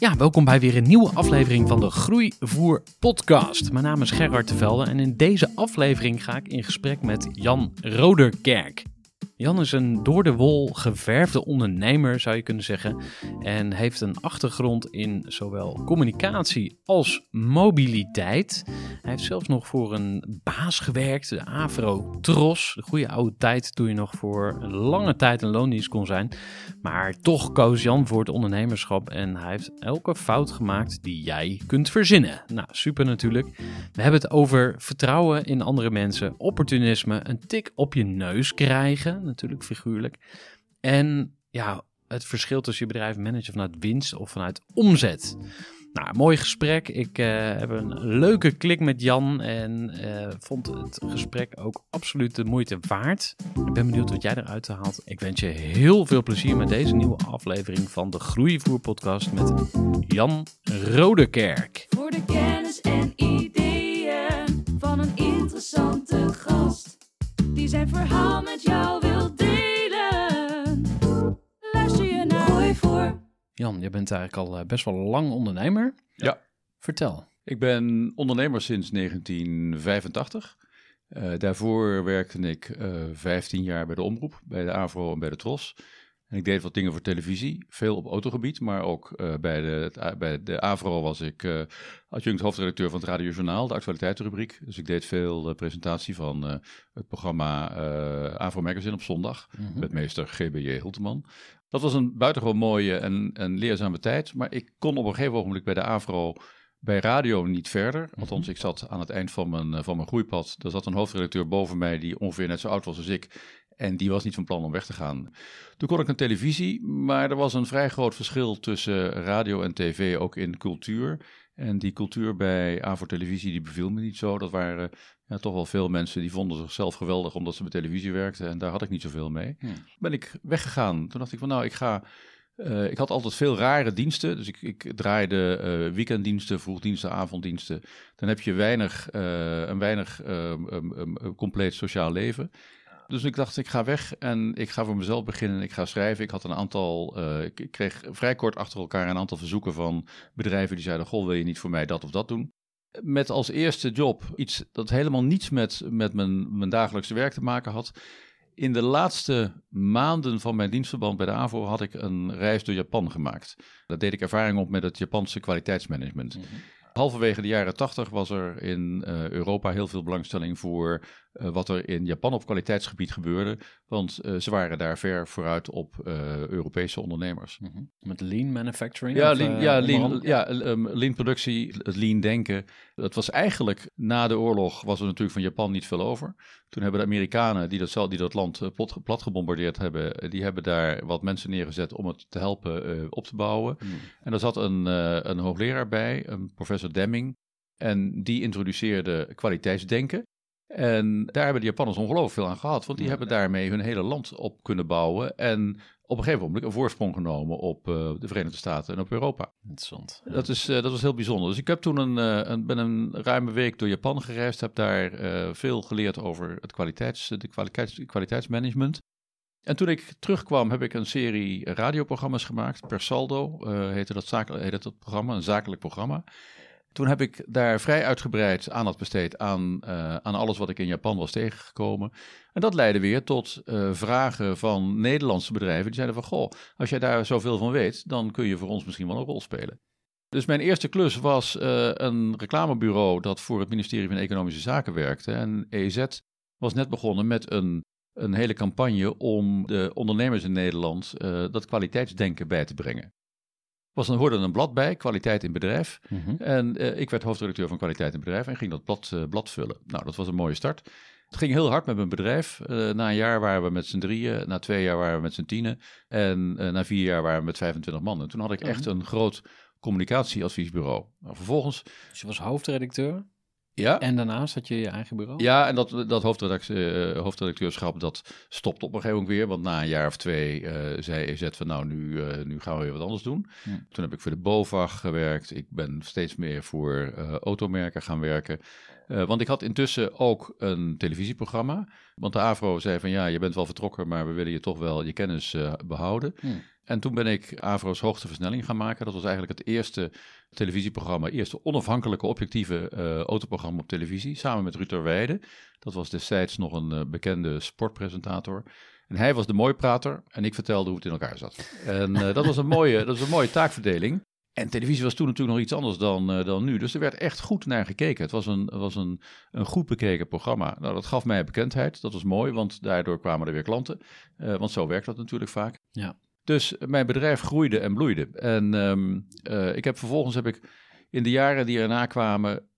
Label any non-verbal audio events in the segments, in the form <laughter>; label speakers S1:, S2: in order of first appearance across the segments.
S1: Ja, welkom bij weer een nieuwe aflevering van de Groeivoer podcast. Mijn naam is Gerard Tevelde en in deze aflevering ga ik in gesprek met Jan Roderkerk. Jan is een door de wol geverfde ondernemer, zou je kunnen zeggen. En heeft een achtergrond in zowel communicatie als mobiliteit. Hij heeft zelfs nog voor een baas gewerkt, de Avro Tros. De goede oude tijd toen je nog voor een lange tijd een loondienst kon zijn. Maar toch koos Jan voor het ondernemerschap en hij heeft elke fout gemaakt die jij kunt verzinnen. Nou, super natuurlijk. We hebben het over vertrouwen in andere mensen, opportunisme, een tik op je neus krijgen natuurlijk figuurlijk. En ja, het verschil tussen je bedrijf managen vanuit winst of vanuit omzet. Nou, mooi gesprek. Ik uh, heb een leuke klik met Jan en uh, vond het gesprek ook absoluut de moeite waard. Ik ben benieuwd wat jij eruit haalt. Ik wens je heel veel plezier met deze nieuwe aflevering van de Groeivoer podcast met Jan Rodekerk.
S2: Voor de kennis en ideeën van een interessante gast. Die zijn verhaal met jou wil delen. Luister je naar Groeivoer.
S1: Jan, je bent eigenlijk al eh, best wel lang ondernemer.
S3: Ja.
S1: Vertel.
S3: Ik ben ondernemer sinds 1985. Uh, daarvoor werkte ik uh, 15 jaar bij de Omroep, bij de AVRO en bij de TROS. En ik deed wat dingen voor televisie, veel op autogebied, maar ook uh, bij, de, bij de AVRO was ik uh, adjunct hoofdredacteur van het Radiojournaal, de actualiteitenrubriek. Dus ik deed veel uh, presentatie van het programma AVRO Magazine op zondag mm -hmm. met meester GBJ Hilteman. Dat was een buitengewoon mooie en, en leerzame tijd, maar ik kon op een gegeven ogenblik bij de AVRO bij radio niet verder. Althans, ik zat aan het eind van mijn, van mijn groeipad. Er zat een hoofdredacteur boven mij die ongeveer net zo oud was als ik. En die was niet van plan om weg te gaan. Toen kon ik een televisie, maar er was een vrij groot verschil tussen radio en tv, ook in cultuur. En die cultuur bij A voor televisie, die beviel me niet zo. Dat waren ja, toch wel veel mensen die vonden zichzelf geweldig omdat ze bij televisie werkten. En daar had ik niet zoveel mee. Hmm. Ben ik weggegaan. Toen dacht ik van nou, ik ga... Uh, ik had altijd veel rare diensten. Dus ik, ik draaide uh, weekenddiensten, vroegdiensten, avonddiensten. Dan heb je weinig, uh, een weinig um, um, compleet sociaal leven. Dus ik dacht, ik ga weg en ik ga voor mezelf beginnen. Ik ga schrijven. Ik had een aantal, uh, ik kreeg vrij kort achter elkaar een aantal verzoeken van bedrijven die zeiden: Goh, wil je niet voor mij dat of dat doen? Met als eerste job iets dat helemaal niets met, met mijn, mijn dagelijkse werk te maken had. In de laatste maanden van mijn dienstverband bij de AVO had ik een reis door Japan gemaakt. Daar deed ik ervaring op met het Japanse kwaliteitsmanagement. Mm -hmm. Halverwege de jaren tachtig was er in uh, Europa heel veel belangstelling voor wat er in Japan op kwaliteitsgebied gebeurde. Want uh, ze waren daar ver vooruit op Europese ondernemers.
S1: Mm -hmm. Met lean manufacturing?
S3: Ja, lean, ja, lean, ja um, lean productie, het lean denken. Dat was eigenlijk, na de oorlog was er natuurlijk van Japan niet veel over. Toen hebben de Amerikanen die dat, die dat land plat, plat gebombardeerd hebben, die hebben daar wat mensen neergezet om het te helpen op te bouwen. Mm. En er zat een, een hoogleraar bij, een professor Demming. En die introduceerde kwaliteitsdenken. En daar hebben de Japanners ongelooflijk veel aan gehad. Want die ja, hebben daarmee hun hele land op kunnen bouwen. En op een gegeven moment een voorsprong genomen op eh, de Verenigde Staten en op Europa.
S1: Interessant.
S3: Dat, is, eh, dat was heel bijzonder. Dus ik heb toen een, eh, een, ben een ruime week door Japan gereisd, heb daar veel geleerd over het kwaliteits, de kwaliteits, kwaliteitsmanagement. En toen ik terugkwam, heb ik een serie radioprogramma's gemaakt. Per saldo heette, dat heette dat programma, een zakelijk programma. Toen heb ik daar vrij uitgebreid aandacht besteed aan, eh, aan alles wat ik in Japan was tegengekomen. En dat leidde weer tot eh, vragen van Nederlandse bedrijven. Die zeiden van, goh, als jij daar zoveel van weet, dan kun je voor ons misschien wel een rol spelen. Dus mijn eerste klus was eh, een reclamebureau dat voor het ministerie van Economische Zaken werkte. En EZ was net begonnen met een, een hele campagne om de ondernemers in Nederland dat kwaliteitsdenken bij te brengen. Was hoorde een blad bij, Kwaliteit in Bedrijf.
S1: Mhm.
S3: En eh, ik werd hoofdredacteur van Kwaliteit in Bedrijf en ging dat blad, eh, blad vullen. Nou, dat was een mooie start. Het ging heel hard met mijn bedrijf. Eh, na een jaar waren we met z'n drieën, na twee jaar waren we met z'n tienen en na vier jaar waren we met 25 man. En toen had ik echt een groot communicatieadviesbureau. Nou, vervolgens,
S1: Dus je was hoofdredacteur
S3: ja,
S1: en daarnaast had je je eigen bureau?
S3: ja, en dat, dat eh, hoofdredacteurschap, dat stopte op een gegeven moment weer. Want na een jaar of twee eh, zei EZ van nou, nu, eh, nu gaan we weer wat anders doen.
S1: Ja.
S3: Toen heb ik voor de BOVAG gewerkt. Ik ben steeds meer voor automerken gaan werken. Want ik had intussen ook een televisieprogramma. Want de AVRO zei van ja, je bent wel vertrokken, maar we willen je toch wel je kennis eh, behouden. En toen ben ik AVRO's hoogste versnelling gaan maken. Dat was eigenlijk het eerste televisieprogramma, eerste onafhankelijke objectieve eh, autoprogramma op televisie, samen met Ruud Weijden. Dat was destijds nog een eh, bekende sportpresentator. En hij was de mooiprater en ik vertelde hoe het in elkaar zat. En eh, dat, was een mooie, dat was een mooie taakverdeling. En televisie was toen natuurlijk nog iets anders dan, dan nu. Dus er werd echt goed naar gekeken. Het was, een, was een, een goed bekeken programma. Nou, dat gaf mij bekendheid. Dat was mooi, want daardoor kwamen er weer klanten. Want zo werkt dat natuurlijk vaak.
S1: Ja.
S3: Dus mijn bedrijf groeide en bloeide. En ehm, eh, ik heb vervolgens heb ik in de jaren die erna kwamen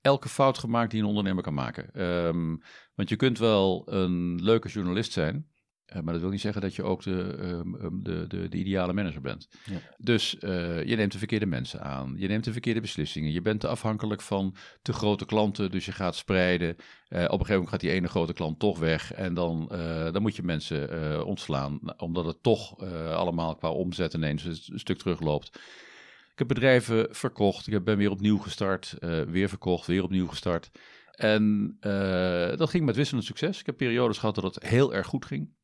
S3: elke fout gemaakt die een ondernemer kan maken. Ehm, want je kunt wel een leuke journalist zijn, eh, maar dat wil niet zeggen dat je ook de, ehm, ehm, de, de, de ideale manager bent.
S1: Ja.
S3: Dus eh, je neemt de verkeerde mensen aan, je neemt de verkeerde beslissingen, je bent te afhankelijk van te grote klanten, dus je gaat spreiden. Eh, op een gegeven moment gaat die ene grote klant toch weg en dan, dan moet je mensen ontslaan, omdat het toch allemaal qua omzet ineens een, een stuk terugloopt. Ik heb bedrijven verkocht, ik ben weer opnieuw gestart, weer verkocht, weer opnieuw gestart. En dat ging met wisselend succes. Ik heb periodes gehad dat het heel erg goed ging.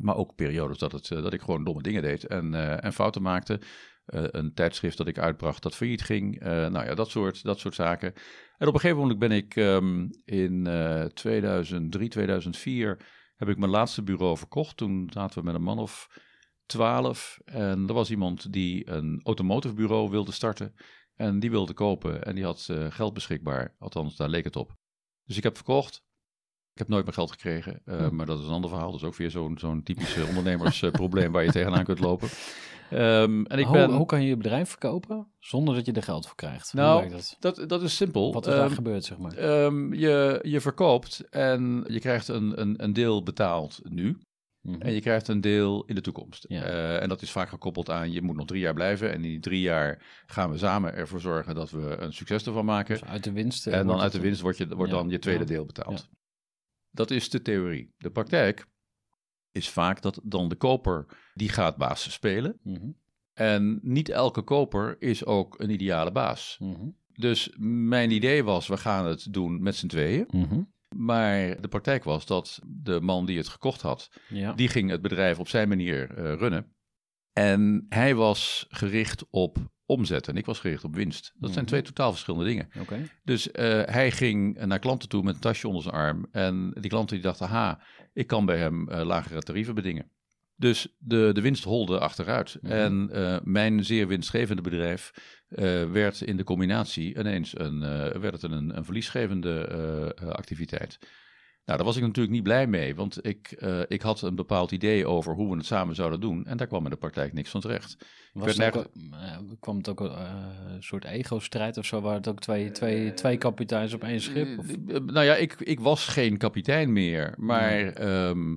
S3: Maar ook periodes dat, het, eh, dat ik gewoon domme dingen deed en, eh, en fouten maakte. Eh, een tijdschrift dat ik uitbracht dat failliet ging. Nou ja, dat soort, dat soort zaken. En op een gegeven moment ben ik ehm, in eh 2003, 2004... heb ik mijn laatste bureau verkocht. Toen zaten we met een man of twaalf. En er was iemand die een automotive bureau wilde starten. En die wilde kopen en die had geld beschikbaar. Althans, daar leek het op. Dus ik heb verkocht. Heb nooit meer geld gekregen, eh, maar dat is een ander verhaal. Dat is ook weer zo'n zo'n typisch eh, ondernemersprobleem waar je <laughs> tegenaan kunt lopen. Ehm, en ik
S1: hoe,
S3: ben,
S1: hoe kan je je bedrijf verkopen zonder dat je er geld voor krijgt?
S3: Nou,
S1: dat?
S3: dat, dat is simpel.
S1: Wat is daar
S3: Ehm,
S1: gebeurd, zeg maar?
S3: ehm, je, je verkoopt en je krijgt een, een, een deel betaald nu.
S1: Mhm.
S3: En je krijgt een deel in de toekomst.
S1: Ja.
S3: Eh, en dat is vaak gekoppeld aan je moet nog drie jaar blijven. En in die drie jaar gaan we samen ervoor zorgen dat we een succes ervan maken.
S1: Dus uit de winst.
S3: en dan uit de winst wordt, je, wordt
S1: Ja,
S3: dan je tweede
S1: ja,
S3: deel betaald. Dat is de theorie. De praktijk is vaak dat dan de koper die gaat baas spelen.
S1: Mhm,
S3: En niet elke koper is ook een ideale baas.
S1: mhm,
S3: Dus mijn idee was, we gaan het doen met z'n tweeën.
S1: mhm.
S3: Maar de praktijk was dat de man die het gekocht had,
S1: Ja.
S3: die ging het bedrijf op zijn manier eh, runnen. En hij was gericht op omzet en ik was gericht op winst. Dat zijn
S1: Mhm.
S3: twee totaal verschillende dingen. Dus eh, hij ging naar klanten toe met een tasje onder zijn arm. En die klanten die dachten, ha, ik kan bij hem eh, lagere tarieven bedingen. Dus de, de winst holde achteruit.
S1: Mhm.
S3: En eh, mijn zeer winstgevende bedrijf werd in de combinatie ineens een, werd het een, een verliesgevende activiteit. Nou, daar was ik natuurlijk niet blij mee, want ik, eh, ik had een bepaald idee over hoe we het samen zouden doen. En daar kwam in de praktijk niks van terecht.
S1: Was
S3: werd
S1: het ook, eh, kwam het ook eh, een soort ego-strijd of zo, waar het ook twee, twee, twee kapiteins op één schip? Of?
S3: Nou ja, ik, ik was geen kapitein meer, maar ehm,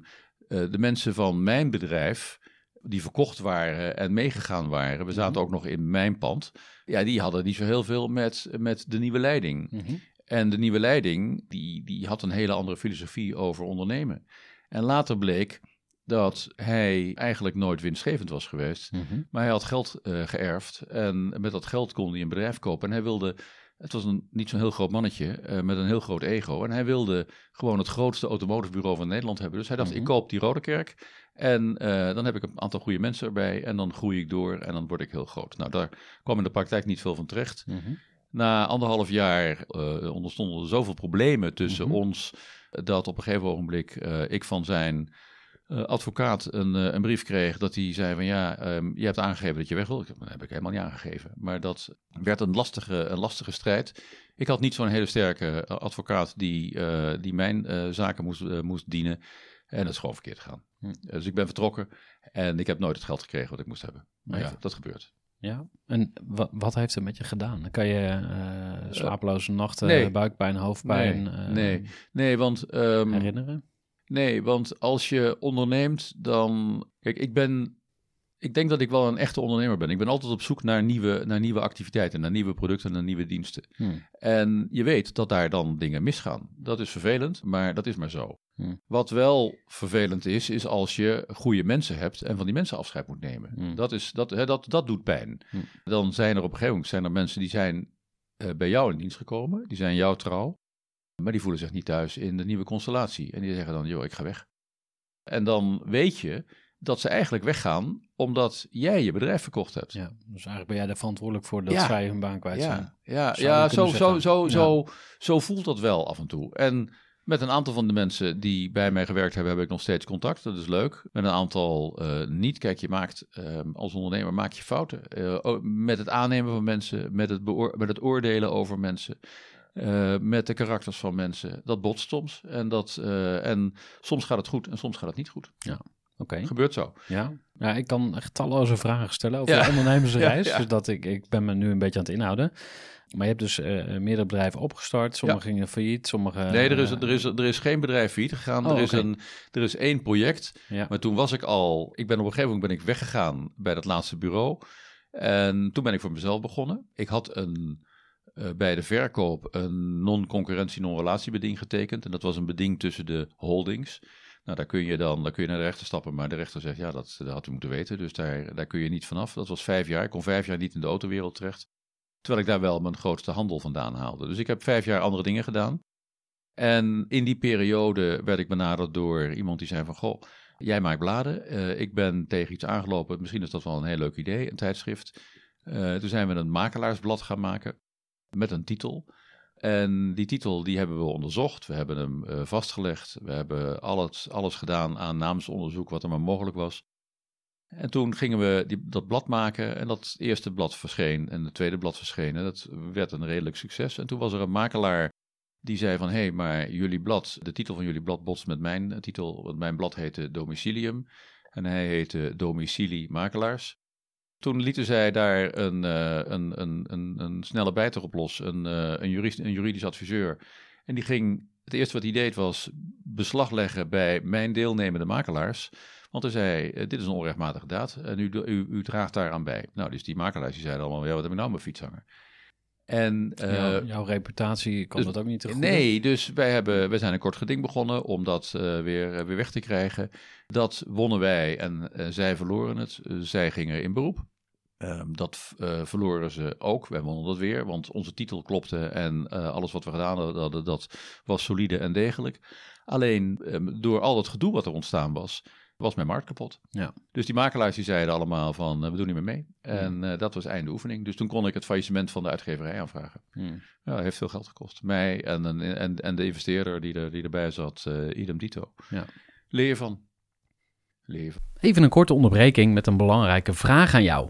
S3: eh, de mensen van mijn bedrijf, die verkocht waren en meegegaan waren, we zaten
S1: Mhm.
S3: ook nog in mijn pand, ja, die hadden niet zo heel veel met, met de nieuwe leiding.
S1: Mhm.
S3: En de nieuwe leiding, die, die had een hele andere filosofie over ondernemen. En later bleek dat hij eigenlijk nooit winstgevend was geweest.
S1: Mhm.
S3: Maar hij had geld eh, geërfd en met dat geld kon hij een bedrijf kopen. En hij wilde, het was een, niet zo'n heel groot mannetje eh, met een heel groot ego. En hij wilde gewoon het grootste automotivebureau van Nederland hebben. Dus hij dacht,
S1: Mhm.
S3: ik koop die Rode Kerk en eh, dan heb ik een aantal goede mensen erbij. En dan groei ik door en dan word ik heel groot. Nou, daar kwam in de praktijk niet veel van terecht.
S1: Mhm.
S3: Na anderhalf jaar eh onderstonden er zoveel problemen tussen
S1: Mhm.
S3: ons, dat op een gegeven ogenblik eh, ik van zijn eh, advocaat een, een brief kreeg dat hij zei van ja, ehm, je hebt aangegeven dat je weg wil. Ik, dat heb ik helemaal niet aangegeven. Maar dat werd een lastige, een lastige strijd. Ik had niet zo'n hele sterke advocaat die, die mijn zaken moest, moest dienen. En dat is gewoon verkeerd gegaan.
S1: Hm.
S3: Dus ik ben vertrokken en ik heb nooit het geld gekregen wat ik moest hebben. Maar ja, dat gebeurt.
S1: Ja, en wa- wat heeft het met je gedaan? Dan kan je eh, slapeloze nachten,
S3: nee.
S1: buikpijn, hoofdpijn
S3: Nee,
S1: eh,
S3: nee. Nee, want ehm,
S1: herinneren?
S3: Nee, want als je onderneemt, dan. Kijk, ik ben. Ik denk dat ik wel een echte ondernemer ben. Ik ben altijd op zoek naar nieuwe, naar nieuwe activiteiten, naar nieuwe producten, naar nieuwe diensten.
S1: Hm.
S3: En je weet dat daar dan dingen misgaan. Dat is vervelend, maar dat is maar zo.
S1: Hm.
S3: Wat wel vervelend is, is als je goede mensen hebt en van die mensen afscheid moet nemen.
S1: Hm.
S3: Dat, is, dat, hè, dat, dat doet pijn. Dan zijn er op een gegeven moment zijn er mensen die zijn eh, bij jou in dienst gekomen, die zijn jou trouw, maar die voelen zich niet thuis in de nieuwe constellatie. En die zeggen dan, joh, ik ga weg. En dan weet je dat ze eigenlijk weggaan omdat jij je bedrijf verkocht hebt.
S1: Ja, dus eigenlijk ben jij er verantwoordelijk voor dat
S3: Ja.
S1: zij hun baan kwijt zijn.
S3: Ja, ja,
S1: Zou
S3: ja zo, zo, zo,
S1: Ja.
S3: zo, zo voelt dat wel af en toe. En met een aantal van de mensen die bij mij gewerkt hebben, heb ik nog steeds contact. Dat is leuk. Met een aantal eh, niet. Kijk, je maakt eh, als ondernemer maak je fouten. Eh, ook met het aannemen van mensen, met het, met het oordelen over mensen. met de karakters van mensen. Dat botst soms. En, dat, en soms gaat het goed en soms gaat het niet goed.
S1: Oké,
S3: Gebeurt zo.
S1: ja. ja. Ik kan echt talloze vragen stellen over
S3: Ja.
S1: de ondernemersreis. <laughs>
S3: Ja.
S1: Dus dat ik, ik ben me nu een beetje aan het inhouden. Maar je hebt dus eh, meerdere bedrijven opgestart. Sommige gingen failliet, sommige...
S3: Nee, er is,
S1: eh,
S3: er, is, er is geen bedrijf failliet gegaan.
S1: Oh,
S3: er, is een, er is één project. Maar toen was ik al, ik ben op een gegeven moment ben ik weggegaan bij dat laatste bureau. En toen ben ik voor mezelf begonnen. Ik had een, bij de verkoop een non-concurrentie, non-relatiebeding getekend. En dat was een beding tussen de holdings. Nou, daar kun je dan daar kun je naar de rechter stappen. Maar de rechter zegt, ja, dat, dat had u moeten weten. Dus daar, daar kun je niet vanaf. Dat was vijf jaar. Ik kon vijf jaar niet in de autowereld terecht. Terwijl ik daar wel mijn grootste handel vandaan haalde. Dus ik heb vijf jaar andere dingen gedaan. En in die periode werd ik benaderd door iemand die zei van... Goh, jij maakt bladen. Eh, ik ben tegen iets aangelopen. Misschien is dat wel een heel leuk idee, een tijdschrift. Eh, toen zijn we een makelaarsblad gaan maken met een titel. En die titel die hebben we onderzocht. We hebben hem eh, vastgelegd. We hebben alles, alles gedaan aan naamsonderzoek wat er maar mogelijk was. En toen gingen we die, dat blad maken en dat eerste blad verscheen en het tweede blad verscheen. En dat werd een redelijk succes. En toen was er een makelaar die zei van, hé, hey, maar jullie blad, de titel van jullie blad botst met mijn eh, titel. Want mijn blad heette Domicilium en hij heette Domicilie Makelaars. Toen lieten zij daar een, eh, een, een, een, een snelle bijter op los, een, eh, een, jurist, een juridisch adviseur. En die ging, het eerste wat hij deed was beslag leggen bij mijn deelnemende makelaars. Want hij zei, eh, dit is een onrechtmatige daad en u, u, u draagt daaraan bij. Nou, dus die makelaars die zeiden allemaal, ja, wat heb ik nou met fietshanger? En
S1: Jouw- jouw reputatie kan
S3: dus-
S1: dat ook niet te goed.
S3: Nee, dus wij, hebben, wij zijn een kort geding begonnen om dat weer, weer weg te krijgen. Dat wonnen wij en zij verloren het. Zij gingen in beroep. Ehm, dat eh, verloren ze ook. Wij wonnen dat weer, want onze titel klopte en eh, alles wat we gedaan hadden, dat was solide en degelijk. Alleen ehm, door al het gedoe wat er ontstaan was, was mijn markt kapot.
S1: Ja.
S3: Dus die makelaars die zeiden allemaal van, eh, we doen niet meer mee. En eh, dat was einde oefening. Dus toen kon ik het faillissement van de uitgeverij aanvragen.
S1: Hmm.
S3: Ja, heeft veel geld gekost. Mij en, en, en, en de investeerder die, er, die erbij zat, eh idem dito.
S1: Ja.
S3: Leer van. Leer je van.
S1: Even een korte onderbreking met een belangrijke vraag aan jou.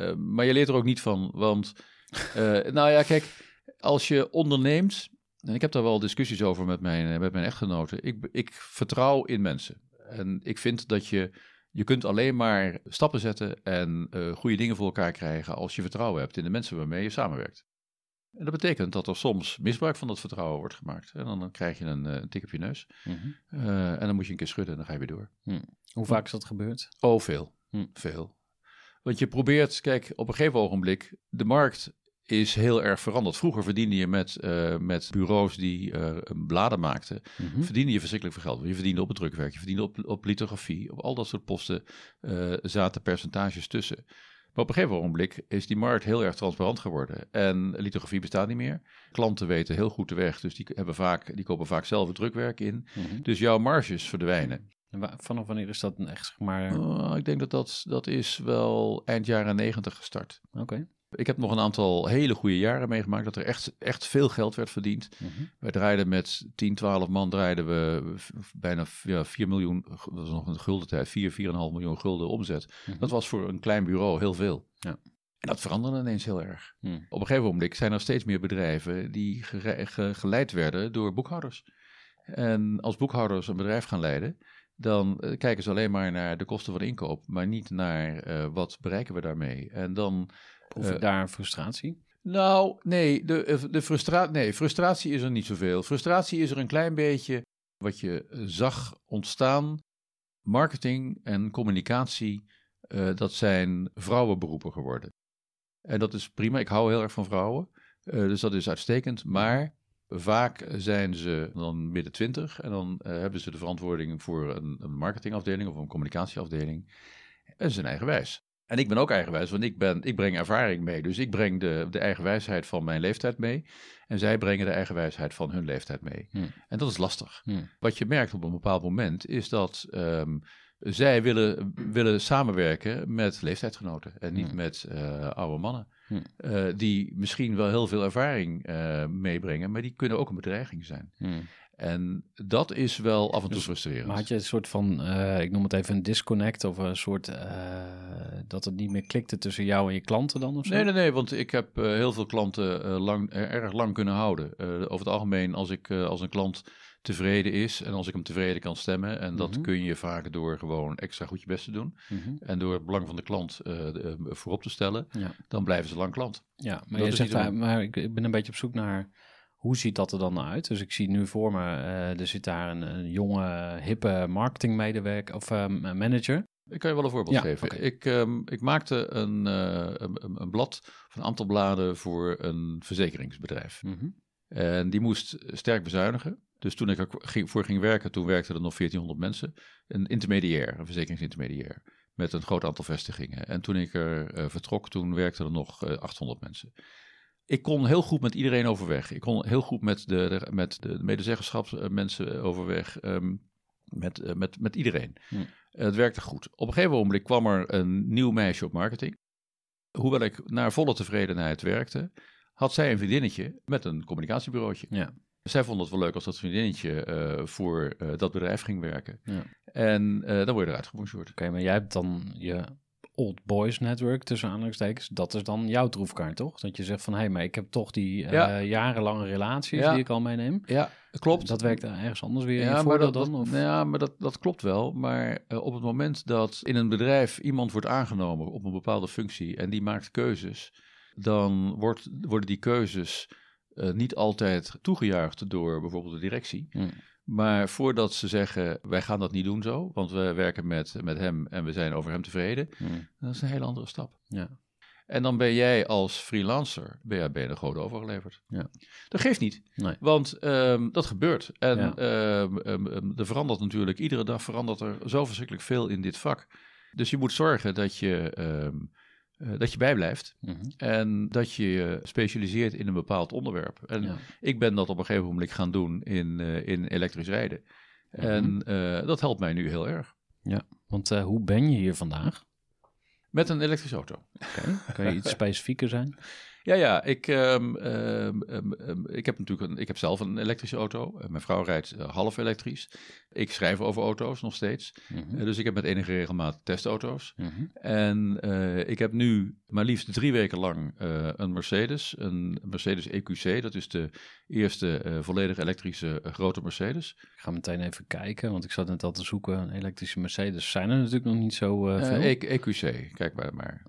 S3: Uh, maar je leert er ook niet van, want uh, <laughs> nou ja, kijk, als je onderneemt, en ik heb daar wel discussies over met mijn, met mijn echtgenoten, ik, ik vertrouw in mensen. En ik vind dat je, je kunt alleen maar stappen zetten en goede dingen voor elkaar krijgen als je vertrouwen hebt in de mensen waarmee je samenwerkt. En dat betekent dat er soms misbruik van dat vertrouwen wordt gemaakt. En dan, dan krijg je een, een, tik op je neus. Mm -hmm. uh, en dan moet je een keer schudden en dan ga je weer door.
S1: Hm. Hoe vaak is dat gebeurd?
S3: Oh, veel. Hm. Veel. Want je probeert, kijk, op een gegeven ogenblik, de markt is heel erg veranderd. Vroeger verdiende je met, uh, met bureaus die uh, bladen maakten, mm -hmm. verdiende je verschrikkelijk veel geld. Je verdiende op het drukwerk, je verdiende op, op lithografie, op al dat soort posten uh, zaten percentages tussen. Maar op een gegeven ogenblik is die markt heel erg transparant geworden. En lithografie bestaat niet meer. Klanten weten heel goed de weg, dus die, hebben vaak, die kopen vaak zelf het drukwerk in. Mm -hmm. Dus jouw marges verdwijnen.
S1: Vanaf wanneer is dat echt, zeg maar...
S3: Uh, ik denk dat, dat dat is wel eind jaren negentig gestart.
S1: Oké. Okay.
S3: Ik heb nog een aantal hele goede jaren meegemaakt dat er echt, echt veel geld werd verdiend. Mm -hmm. Wij draaiden met 10, 12 man draaiden we bijna ja, 4 miljoen, dat was nog een gulden tijd, 4, 4,5 miljoen gulden omzet. Mm -hmm. Dat was voor een klein bureau heel veel.
S1: Ja.
S3: En dat veranderde ineens heel erg. Mm. Op een gegeven moment zijn er steeds meer bedrijven die ge ge geleid werden door boekhouders. En als boekhouders een bedrijf gaan leiden, dan uh, kijken ze alleen maar naar de kosten van inkoop, maar niet naar uh, wat bereiken we daarmee. En dan.
S1: Proef je uh, daar frustratie?
S3: Nou, nee, de, de frustra nee, frustratie is er niet zoveel. Frustratie is er een klein beetje wat je zag ontstaan. Marketing en communicatie, dat zijn vrouwenberoepen geworden. En dat is prima, ik hou heel erg van vrouwen, dus dat is uitstekend. Maar Vaak zijn ze dan midden twintig en dan uh, hebben ze de verantwoording voor een, een, marketingafdeling of een communicatieafdeling. En ze zijn eigenwijs. En ik ben ook eigenwijs, want ik, ben, ik breng ervaring mee. Dus ik breng de, de eigenwijsheid van mijn leeftijd mee. En zij brengen de eigenwijsheid van hun leeftijd mee. Hmm. En dat is lastig. Hmm. Wat je merkt op een bepaald moment is dat um, zij willen, willen samenwerken met leeftijdsgenoten en niet hmm. met uh, oude mannen. Hm. Uh, die misschien wel heel veel ervaring uh, meebrengen, maar die kunnen ook een bedreiging zijn. En dat is wel af en toe dus, frustrerend.
S1: Maar had je een soort van, ik noem het even een disconnect of een soort, dat het niet meer klikte tussen jou en je klanten dan of zo?
S3: Nee, nee, nee, want ik heb heel veel klanten lang, erg lang kunnen houden. over het algemeen, als ik als een klant tevreden is en als ik hem tevreden kan stemmen. En dat mm -hmm. kun je vaak door gewoon extra goed je best te doen. Mm -hmm. En door het belang van de klant uh, de, uh, voorop te stellen, ja. dan blijven ze lang klant.
S1: Ja, maar, je zegt, maar, maar ik ben een beetje op zoek naar hoe ziet dat er dan uit? Dus ik zie nu voor me, uh, er zit daar een, een jonge, hippe marketingmedewerker of manager.
S3: Ik kan je wel een voorbeeld ja, geven. Okay. Ik, um, ik maakte een, een, een, blad, of een aantal bladen voor een verzekeringsbedrijf. Mm -hmm. En die moest sterk bezuinigen. Dus toen ik er voor ging werken, toen werkten er nog 1400 mensen. Een intermediair, een verzekeringsintermediair. Met een groot aantal vestigingen. En toen ik er uh, vertrok, toen werkten er nog uh, 800 mensen. Ik kon heel goed met iedereen overweg. Ik kon heel goed met de, de met de medezeggenschapsmensen overweg. Um, met, uh, met, met iedereen. Hm. het werkte goed. Op een gegeven moment kwam er een nieuw meisje op marketing. Hoewel ik naar volle tevredenheid werkte, had zij een vriendinnetje met een communicatiebureautje.
S1: Ja.
S3: Zij vond het wel leuk als dat vriendinnetje uh, voor uh, dat bedrijf ging werken. Ja. En uh, dan word je eruit gebonjourd.
S1: Oké, okay, maar jij hebt dan je Old Boys Network, tussen aanhalingstekens. Dat is dan jouw troefkaart, toch? Dat je zegt van, hé, hey, maar ik heb toch die ja. jarenlange relaties ja. die ik al meeneem.
S3: Ja, klopt.
S1: Dat werkt ergens anders weer ja, in maar dat, dan? Of?
S3: Ja, maar dat, dat klopt wel. Maar op het moment dat in een bedrijf iemand wordt aangenomen op een bepaalde functie en die maakt keuzes, dan wordt, worden die keuzes uh, niet altijd toegejuicht door bijvoorbeeld de directie. Mm. Maar voordat ze zeggen, wij gaan dat niet doen zo, want we werken met, met hem en we zijn over hem tevreden, mm. dat is een hele andere stap.
S1: Ja.
S3: En dan ben jij als freelancer, ben jij ben goden overgeleverd.
S1: Ja.
S3: Dat geeft niet,
S1: nee.
S3: want um, dat gebeurt. En ja. um, um, er verandert natuurlijk, iedere dag verandert er zo verschrikkelijk veel in dit vak. Dus je moet zorgen dat je uh, dat je bijblijft mm -hmm. en dat je je specialiseert in een bepaald onderwerp. En ja. ik ben dat op een gegeven moment gaan doen in, uh, in elektrisch rijden. Mm -hmm. En uh, dat helpt mij nu heel erg.
S1: Ja, want hoe ben je hier vandaag?
S3: Met een elektrische auto.
S1: Oké, kan je iets <laughs> specifieker zijn?
S3: Ja, ja. Ik, ehm, ehm, ehm, ik heb natuurlijk een, ik heb zelf een elektrische auto. Eh, mijn vrouw rijdt eh, half elektrisch. Ik schrijf over auto's nog steeds.
S1: Mhm,
S3: Eh, dus ik heb met enige regelmaat testauto's.
S1: mhm.
S3: En ik heb nu maar liefst drie weken lang een Mercedes, een Mercedes EQC. Dat is de eerste volledig elektrische grote Mercedes.
S1: Ik ga meteen even kijken, want ik zat net al te zoeken. Een elektrische Mercedes zijn er natuurlijk nog niet zo veel.
S3: EQC, kijk maar. maar.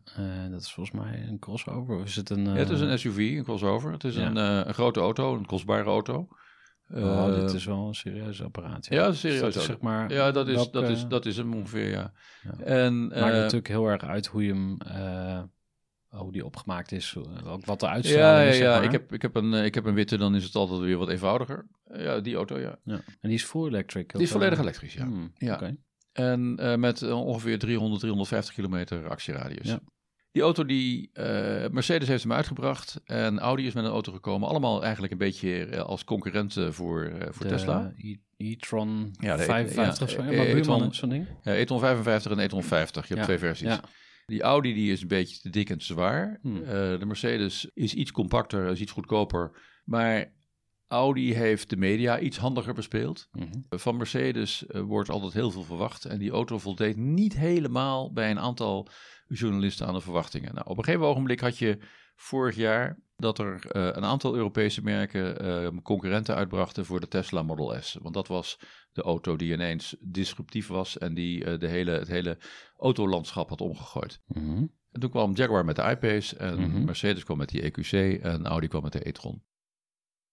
S1: Dat is volgens mij een crossover. Of is het een...
S3: Ja, het is
S1: eh,
S3: een SUV, een crossover. Het is
S1: ja.
S3: een, eh, een grote auto, een kostbare auto.
S1: oh, dit
S3: Eh,
S1: is wel een serieus apparaat.
S3: ja,
S1: Dus
S3: serieus
S1: dat is
S3: auto.
S1: zeg maar...
S3: Ja, dat is, dat, is, dat is hem ongeveer, ja.
S1: Ja.
S3: En,
S1: Maakt
S3: eh,
S1: natuurlijk heel erg uit hoe je hem... hoe die opgemaakt is. Ook wat de
S3: ja,
S1: uitstraling
S3: ja,
S1: is,
S3: ja.
S1: maar.
S3: Ik, heb, ik, heb een, ik heb een witte, dan is het altijd weer wat eenvoudiger. Ja, die auto, ja.
S1: Ja. En die is full electric.
S3: Die is volledig elektrisch, ja.
S1: hmm,
S3: Ja.
S1: oké.
S3: En met ongeveer 300, 350 kilometer actieradius.
S1: Ja.
S3: Die auto die eh, Mercedes heeft hem uitgebracht en Audi is met een auto gekomen. Allemaal eigenlijk een beetje eh, als concurrenten voor, eh, voor
S1: De
S3: Tesla.
S1: E- e-tron
S3: Ja, de-
S1: 55
S3: ja,
S1: of zo. Ja,
S3: e-
S1: heeft zo'n ding.
S3: Ja, e-tron 55 en e-tron 50. Je hebt twee versies.
S1: Ja.
S3: Die Audi die is een beetje te dik en te zwaar.
S1: Hmm.
S3: De Mercedes is iets compacter, is iets goedkoper. Maar Audi heeft de media iets handiger bespeeld.
S1: Mhm.
S3: Van Mercedes eh, wordt altijd heel veel verwacht. En die auto voldeed niet helemaal bij een aantal journalisten aan de verwachtingen. Nou, op een gegeven ogenblik had je vorig jaar dat er eh, een aantal Europese merken eh, concurrenten uitbrachten voor de Tesla Model S. Want dat was de auto die ineens disruptief was en die de hele, het hele autolandschap had omgegooid.
S1: Mhm.
S3: En toen kwam Jaguar met de I-Pace en
S1: Mhm.
S3: Mercedes kwam met die EQC en Audi kwam met de e-tron.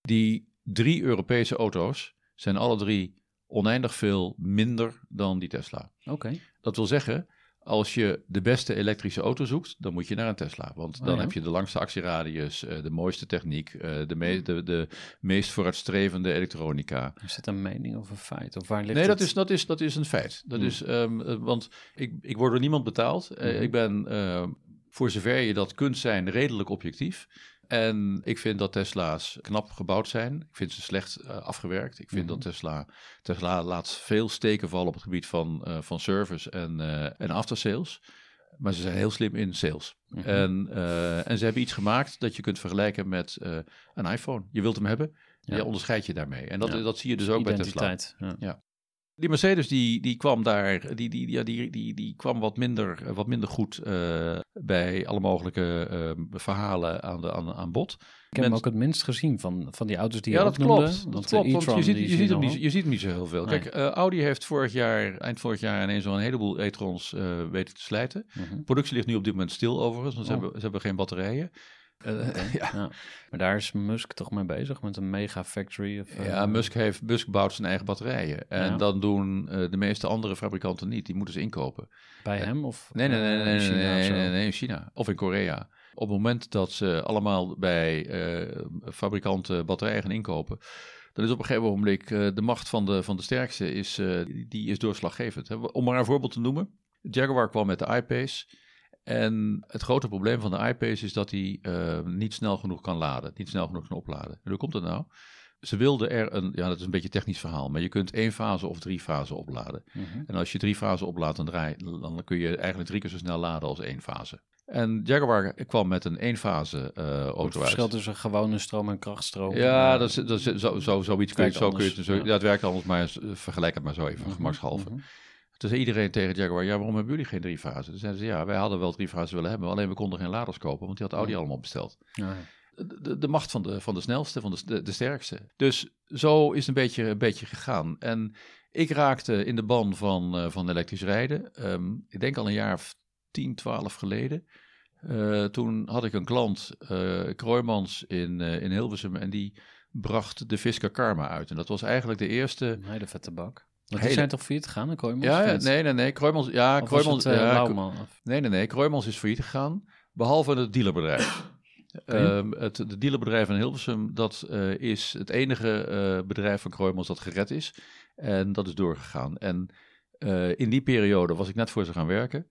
S3: Die drie Europese auto's zijn alle drie oneindig veel minder dan die Tesla.
S1: Oké.
S3: Dat wil zeggen, als je de beste elektrische auto zoekt, dan moet je naar een Tesla. Want
S1: Oh
S3: dan
S1: ja?
S3: heb je de langste actieradius, eh, de mooiste techniek, eh, de, me- de, de meest vooruitstrevende elektronica.
S1: Is dit een mening of een feit? Of waar ligt
S3: Nee,
S1: het?
S3: dat is, dat, is, dat is een feit. Dat
S1: Hmm.
S3: is, ehm, eh, want ik, ik word door niemand betaald.
S1: Mhm.
S3: Ik ben, voor zover je dat kunt zijn, redelijk objectief. En ik vind dat Tesla's knap gebouwd zijn. Ik vind ze slecht eh, afgewerkt. Ik vind
S1: Mhm.
S3: dat Tesla, Tesla laat veel steken vallen op het gebied van, eh, van service en, eh en aftersales. Maar ze zijn heel slim in sales.
S1: Mhm.
S3: En, en ze hebben iets gemaakt dat je kunt vergelijken met een iPhone. Je wilt hem hebben,
S1: Ja.
S3: je onderscheidt je daarmee. En dat,
S1: Ja.
S3: dat zie je dus ook bij Tesla.
S1: Identiteit. Ja.
S3: Die Mercedes die, die kwam daar, die, die, ja, die, die, die kwam wat minder, wat minder goed eh, bij alle mogelijke eh, verhalen aan, de, aan, aan bod.
S1: Ik heb hem ook het minst gezien van, van die auto's die
S3: ja,
S1: je
S3: dat
S1: noemde.
S3: klopt. Dat klopt, want je ziet, je,
S1: zie
S3: ziet hem niet, je ziet hem niet zo heel veel.
S1: Nee.
S3: Kijk, eh, Audi heeft vorig jaar, eind vorig jaar ineens wel een heleboel e-trons weten te slijten.
S1: Mhm.
S3: Productie ligt nu op dit moment stil overigens, want ze,
S1: Oh.
S3: hebben, ze hebben geen batterijen. Eh, <laughs> ja.
S1: Ja. Maar daar is Musk toch mee bezig met een mega factory? Of, eh,
S3: Ja, Musk, heeft, Musk bouwt zijn eigen batterijen. En
S1: Ja.
S3: dan doen eh, de meeste andere fabrikanten niet. Die moeten ze inkopen.
S1: Bij hem? Of,
S3: Nee, nee, nee,
S1: eh,
S3: nee,
S1: in China
S3: nee,
S1: of
S3: nee, nee, in China of in Korea. Op het moment dat ze allemaal bij eh, fabrikanten batterijen gaan inkopen, dan is op een gegeven eh, de macht van de, van de sterkste is, eh, die- is doorslaggevend. Om maar een voorbeeld te noemen. Jaguar kwam met de I-Pace. En het grote probleem van de I-Pace is dat hij eh, niet snel genoeg kan laden. Niet snel genoeg kan opladen. En hoe komt dat nou? Ze wilden er een, ja dat is een beetje een technisch verhaal, maar je kunt één fase of drie fasen opladen.
S1: Mhm.
S3: En als je drie fasen oplaadt, dan, draai, dan kun je eigenlijk drie keer zo snel laden als één fase. En Jaguar kwam met een één-fase eh
S1: Het
S3: auto uit.
S1: verschil tussen gewone stroom en krachtstroom.
S3: Ja,
S1: eh,
S3: dat is, dat is, zo, zo, zoiets kun je, zo kun je, zo,
S1: ja.
S3: ja. het werkt anders, maar eh, vergelijk het maar zo even,
S1: mhm,
S3: gemakshalve.
S1: mhm.
S3: Toen zei iedereen tegen Jaguar, ja, waarom hebben jullie geen drie fasen? Toen zeiden ze, ja, wij hadden wel drie fasen willen hebben, alleen we konden geen laders kopen, want die had Audi
S1: Ja.
S3: allemaal besteld.
S1: Ja.
S3: De, de, de macht van de, van de snelste, van de, de, de sterkste. Dus zo is het een beetje, een beetje gegaan. En ik raakte in de ban van, eh, van elektrisch rijden. Ehm, ik denk al een jaar of 10, 12 geleden. Eh, toen had ik een klant, Kroijmans in, in Hilversum, en die bracht de Fisker Karma uit. En dat was eigenlijk de eerste...
S1: Een hele vette bak. Want die zijn toch failliet gegaan, Kooijmans?
S3: Ja, nee, nee, nee. Ja,
S1: het,
S3: ja, Nee, nee, nee. Kroijmans is failliet gegaan, behalve het dealerbedrijf. Ehm, het de dealerbedrijf in Hilversum, dat eh, is het enige eh, bedrijf van Kroijmans dat gered is. En dat is doorgegaan. En eh, in die periode was ik net voor ze gaan werken.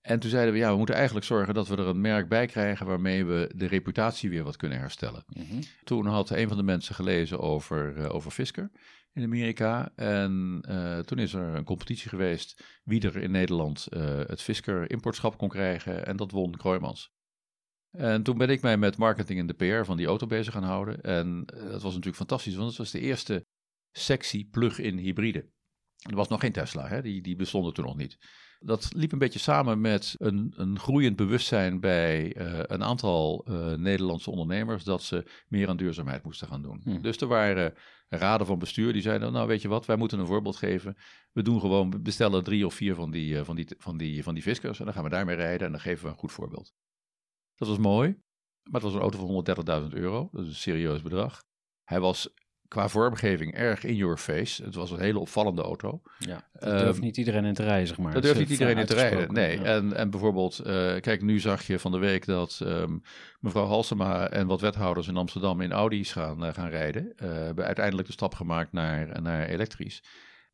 S3: En toen zeiden we, ja, we moeten eigenlijk zorgen dat we er een merk bij krijgen waarmee we de reputatie weer wat kunnen herstellen.
S1: Mhm.
S3: Toen had een van de mensen gelezen over, over Fisker in Amerika. En eh, toen is er een competitie geweest wie er in Nederland eh, het Fisker importschap kon krijgen. En dat won Kroijmans. En toen ben ik mij met marketing en de PR van die auto bezig gaan houden. En eh, dat was natuurlijk fantastisch, want het was de eerste sexy plug-in hybride. Er was nog geen Tesla, hè? Die, die bestonden toen nog niet. Dat liep een beetje samen met een, een groeiend bewustzijn bij eh, een aantal eh, Nederlandse ondernemers dat ze meer aan duurzaamheid moesten gaan doen.
S1: Hm.
S3: Dus er waren raden van bestuur die zeiden: Nou, weet je wat, wij moeten een voorbeeld geven. We doen gewoon, we bestellen drie of vier van die, eh, van die, van die, van die Fiskers en dan gaan we daarmee rijden en dan geven we een goed voorbeeld. Dat was mooi, maar het was een auto van 130.000 euro. Dat is een serieus bedrag. Hij was qua vormgeving erg in your face. Het was een hele opvallende auto.
S1: Ja, daar durft
S3: Ehm,
S1: niet iedereen in te rijden, zeg maar. Het
S3: durft niet iedereen in te rijden. Nee.
S1: Ja.
S3: En, en bijvoorbeeld, eh, kijk, nu zag je van de week dat ehm, mevrouw Halsema en wat wethouders in Amsterdam in Audi's gaan, eh, gaan rijden. Eh, hebben uiteindelijk de stap gemaakt naar, naar elektrisch.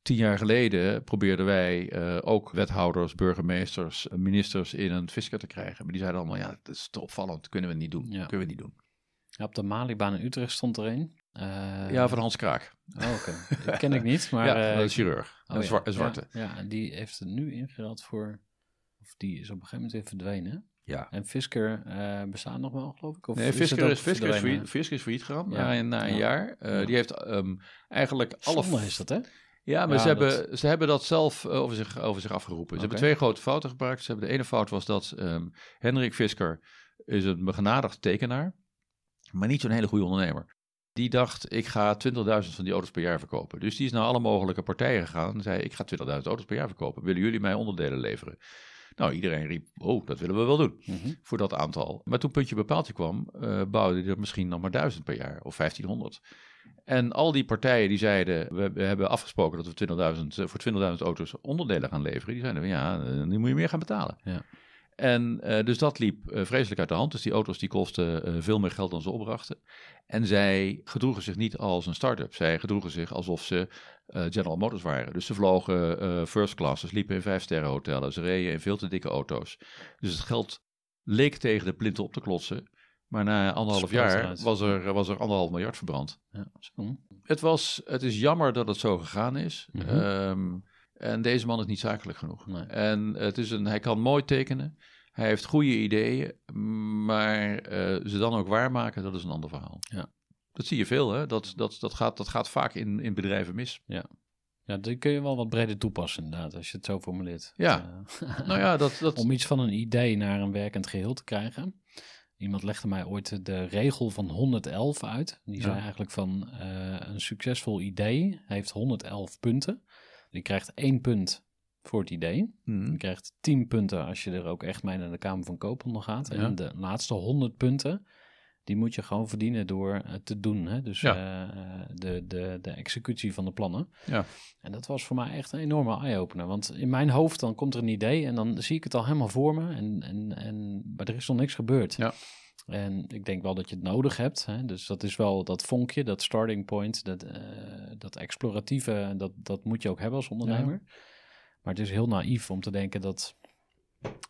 S3: Tien jaar geleden probeerden wij ook wethouders, burgemeesters, ministers in een Fisker te krijgen. Maar die zeiden allemaal, ja, dat is te opvallend, kunnen we niet doen.
S1: Ja.
S3: Kunnen we niet doen.
S1: Ja, op de Malibaan in Utrecht stond er een. Eh,
S3: ja, van Hans Kraak.
S1: Oh, oké. Dat ken ik niet, maar... <laughs>
S3: ja,
S1: eh,
S3: is chirurg.
S1: oh,
S3: een,
S1: ja.
S3: een zwarte.
S1: Ja, ja, en die heeft het nu ingeruild voor... Of die is op een gegeven moment weer verdwenen.
S3: Ja.
S1: En Fisker eh, bestaat nog wel, geloof ik? Of
S3: Nee, Fisker is, Fisker, is failliet, Fisker is failliet gegaan
S1: Ja.
S3: na, een- na een jaar.
S1: Ja.
S3: Die heeft ehm, eigenlijk alle...
S1: Zonde is dat, hè?
S3: Ja, maar
S1: Ja,
S3: ze,
S1: dat-
S3: hebben, ze hebben dat zelf over zich, over zich afgeroepen. Ze hebben twee grote fouten gemaakt. Ze hebben de ene fout was dat ehm Hendrik Fisker is een begenadigd tekenaar, maar niet zo'n hele goede ondernemer. Die dacht, ik ga 20.000 van die auto's per jaar verkopen. Dus die is naar alle mogelijke partijen gegaan en zei, ik ga 20.000 auto's per jaar verkopen. Willen jullie mij onderdelen leveren? Nou, iedereen riep, oh, dat willen we wel doen
S1: Mhm.
S3: voor dat aantal. Maar toen puntje bepaaltje kwam, eh bouwde hij er misschien nog maar 1000 per jaar of 1500. En al die partijen die zeiden, we, we hebben afgesproken dat we 20.000, eh, voor 20.000 auto's onderdelen gaan leveren. Die zeiden, ja, eh, nu moet je meer gaan betalen.
S1: Ja.
S3: En eh, dus dat liep eh, vreselijk uit de hand. Dus die auto's die kosten eh, veel meer geld dan ze opbrachten. En zij gedroegen zich niet als een start-up. Zij gedroegen zich alsof ze General Motors waren. Dus ze vlogen first class, ze sliepen in vijf-sterren hotellen, ze reden in veel te dikke auto's. Dus het geld leek tegen de plinten op te klotsen. Maar na anderhalf jaar was er, was er anderhalf miljard verbrand.
S1: Ja.
S3: Het, was, het is jammer dat het zo gegaan is. Ehm, en deze man is niet zakelijk genoeg.
S1: Nee.
S3: En het is een, hij kan mooi tekenen. Hij heeft goede ideeën. Maar eh, ze dan ook waarmaken, dat is een ander verhaal.
S1: Ja.
S3: Dat zie je veel, hè? Dat, dat, dat, gaat, dat gaat vaak in, in bedrijven mis.
S1: Ja, die kun je wel wat breder toepassen, inderdaad, als je het zo formuleert.
S3: Ja.
S1: Eh,
S3: Nou ja, dat, dat, <laughs>
S1: Om iets van een idee naar een werkend geheel te krijgen. Iemand legde mij ooit de regel van 111 uit. Die
S3: Ja.
S1: zei eigenlijk van eh, een succesvol idee heeft 111 punten. Je krijgt één punt voor het idee.
S3: Mhm.
S1: Je krijgt 10 punten als je er ook echt mee naar de Kamer van Koophandel gaat.
S3: Ja.
S1: En de laatste 100 punten, die moet je gewoon verdienen door het te doen. Hè? Dus
S3: Ja.
S1: eh, eh, de, de, de executie van de plannen.
S3: Ja.
S1: En dat was voor mij echt een enorme eye-opener. Want in mijn hoofd dan komt er een idee en dan zie ik het al helemaal voor me. En, en, en, maar er is nog niks gebeurd.
S3: Ja.
S1: En ik denk wel dat je het nodig hebt. Hè? Dus dat is wel dat vonkje, dat starting point, dat, eh, dat exploratieve, dat, dat moet je ook hebben als ondernemer. Maar het is heel naïef om te denken dat,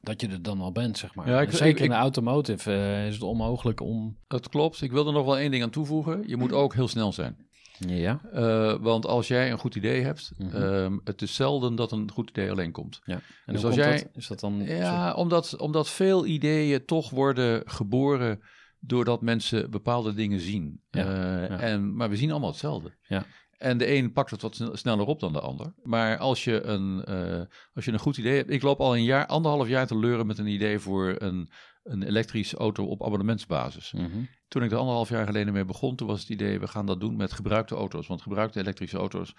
S1: dat je er dan al bent, zeg maar.
S3: Ja, ik-
S1: Zeker
S3: ik-
S1: in de automotive eh, is het onmogelijk om...
S3: dat klopt. Ik wil er nog wel één ding aan toevoegen. Je moet ook heel snel zijn.
S1: Ja.
S3: Eh, want als jij een goed idee hebt, ehm, het is zelden dat een goed idee alleen komt.
S1: ja. En
S3: Dus als
S1: komt
S3: jij-
S1: dat? Is dat dan...
S3: Ja, omdat, omdat veel ideeën toch worden geboren doordat mensen bepaalde dingen zien.
S1: Ja,
S3: Eh,
S1: ja.
S3: En, maar we zien allemaal hetzelfde.
S1: Ja.
S3: En de een pakt het wat sne- sneller op dan de ander. Maar als je een, eh, als je een goed idee hebt. Ik loop al een jaar, anderhalf jaar te leuren met een idee voor een, een elektrische auto op abonnementsbasis.
S1: Mhm.
S3: Toen ik er anderhalf jaar geleden mee begon, toen was het idee, we gaan dat doen met gebruikte auto's. Want gebruikte elektrische auto's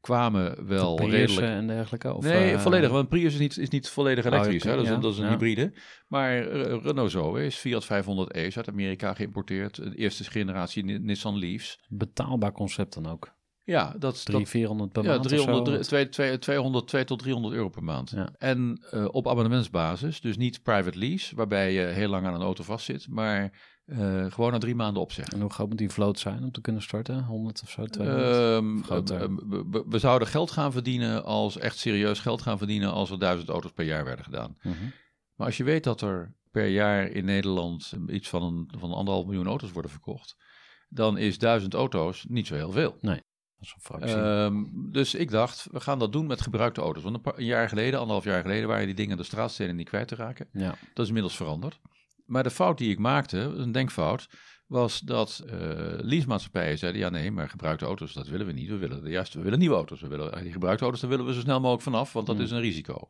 S3: kwamen wel redelijk
S1: en dergelijke? Of,
S3: nee,
S1: eh,
S3: volledig. Want Prius is niet, is niet volledig
S1: Oh,
S3: elektrisch. hè? Dat, is,
S1: ja,
S3: dat is een
S1: ja.
S3: hybride. Maar eh, Renault Zoe is Fiat 500e is uit Amerika geïmporteerd. De eerste generatie Ni- Nissan Leafs.
S1: Betaalbaar concept dan ook.
S3: Ja, dat is
S1: 300, 400 per
S3: ja,
S1: maand of
S3: 300,
S1: zo?
S3: drie- twee- twee- 200, 2 tot 300 euro per maand.
S1: Ja.
S3: En eh, op abonnementsbasis, dus niet private lease, waarbij je heel lang aan een auto vastzit, maar eh, gewoon na drie maanden opzeggen.
S1: En hoe groot moet die vloot zijn om te kunnen starten? 100 of zo, 200?
S3: Ehm,
S1: groter?
S3: eh, we- zouden geld gaan verdienen als echt serieus geld gaan verdienen als er duizend auto's per jaar werden gedaan.
S1: Mhm.
S3: Maar als je weet dat er per jaar in Nederland iets van, een, van anderhalf miljoen auto's worden verkocht, dan is duizend auto's niet zo heel veel.
S1: Dat is een.
S3: Ehm, dus ik dacht, we gaan dat doen met gebruikte auto's. Want een, paar, een jaar geleden, anderhalf jaar geleden, waren die dingen de straatstenen niet kwijt te raken.
S1: ja.
S3: Dat is inmiddels veranderd. Maar de fout die ik maakte, een denkfout, was dat eh leasemaatschappijen zeiden, ja nee, maar gebruikte auto's, dat willen we niet. We willen de juiste, we willen nieuwe auto's. We willen die gebruikte auto's, daar willen we zo snel mogelijk vanaf, want dat is een risico.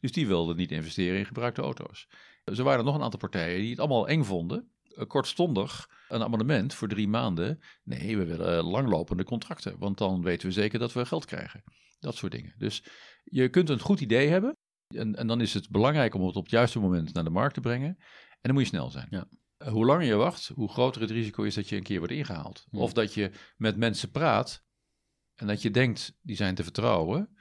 S3: Dus die wilden niet investeren in gebruikte auto's. Er waren nog een aantal partijen die het allemaal eng vonden. Eh, kortstondig een abonnement voor drie maanden. Nee, we willen langlopende contracten, want dan weten we zeker dat we geld krijgen. Dat soort dingen. Dus je kunt een goed idee hebben. En, en dan is het belangrijk om het op het juiste moment naar de markt te brengen. En dan moet je snel zijn.
S1: Ja.
S3: Eh, Hoe langer je wacht, hoe groter het risico is dat je een keer wordt ingehaald.
S1: Ja.
S3: Of dat je met mensen praat en dat je denkt, die zijn te vertrouwen.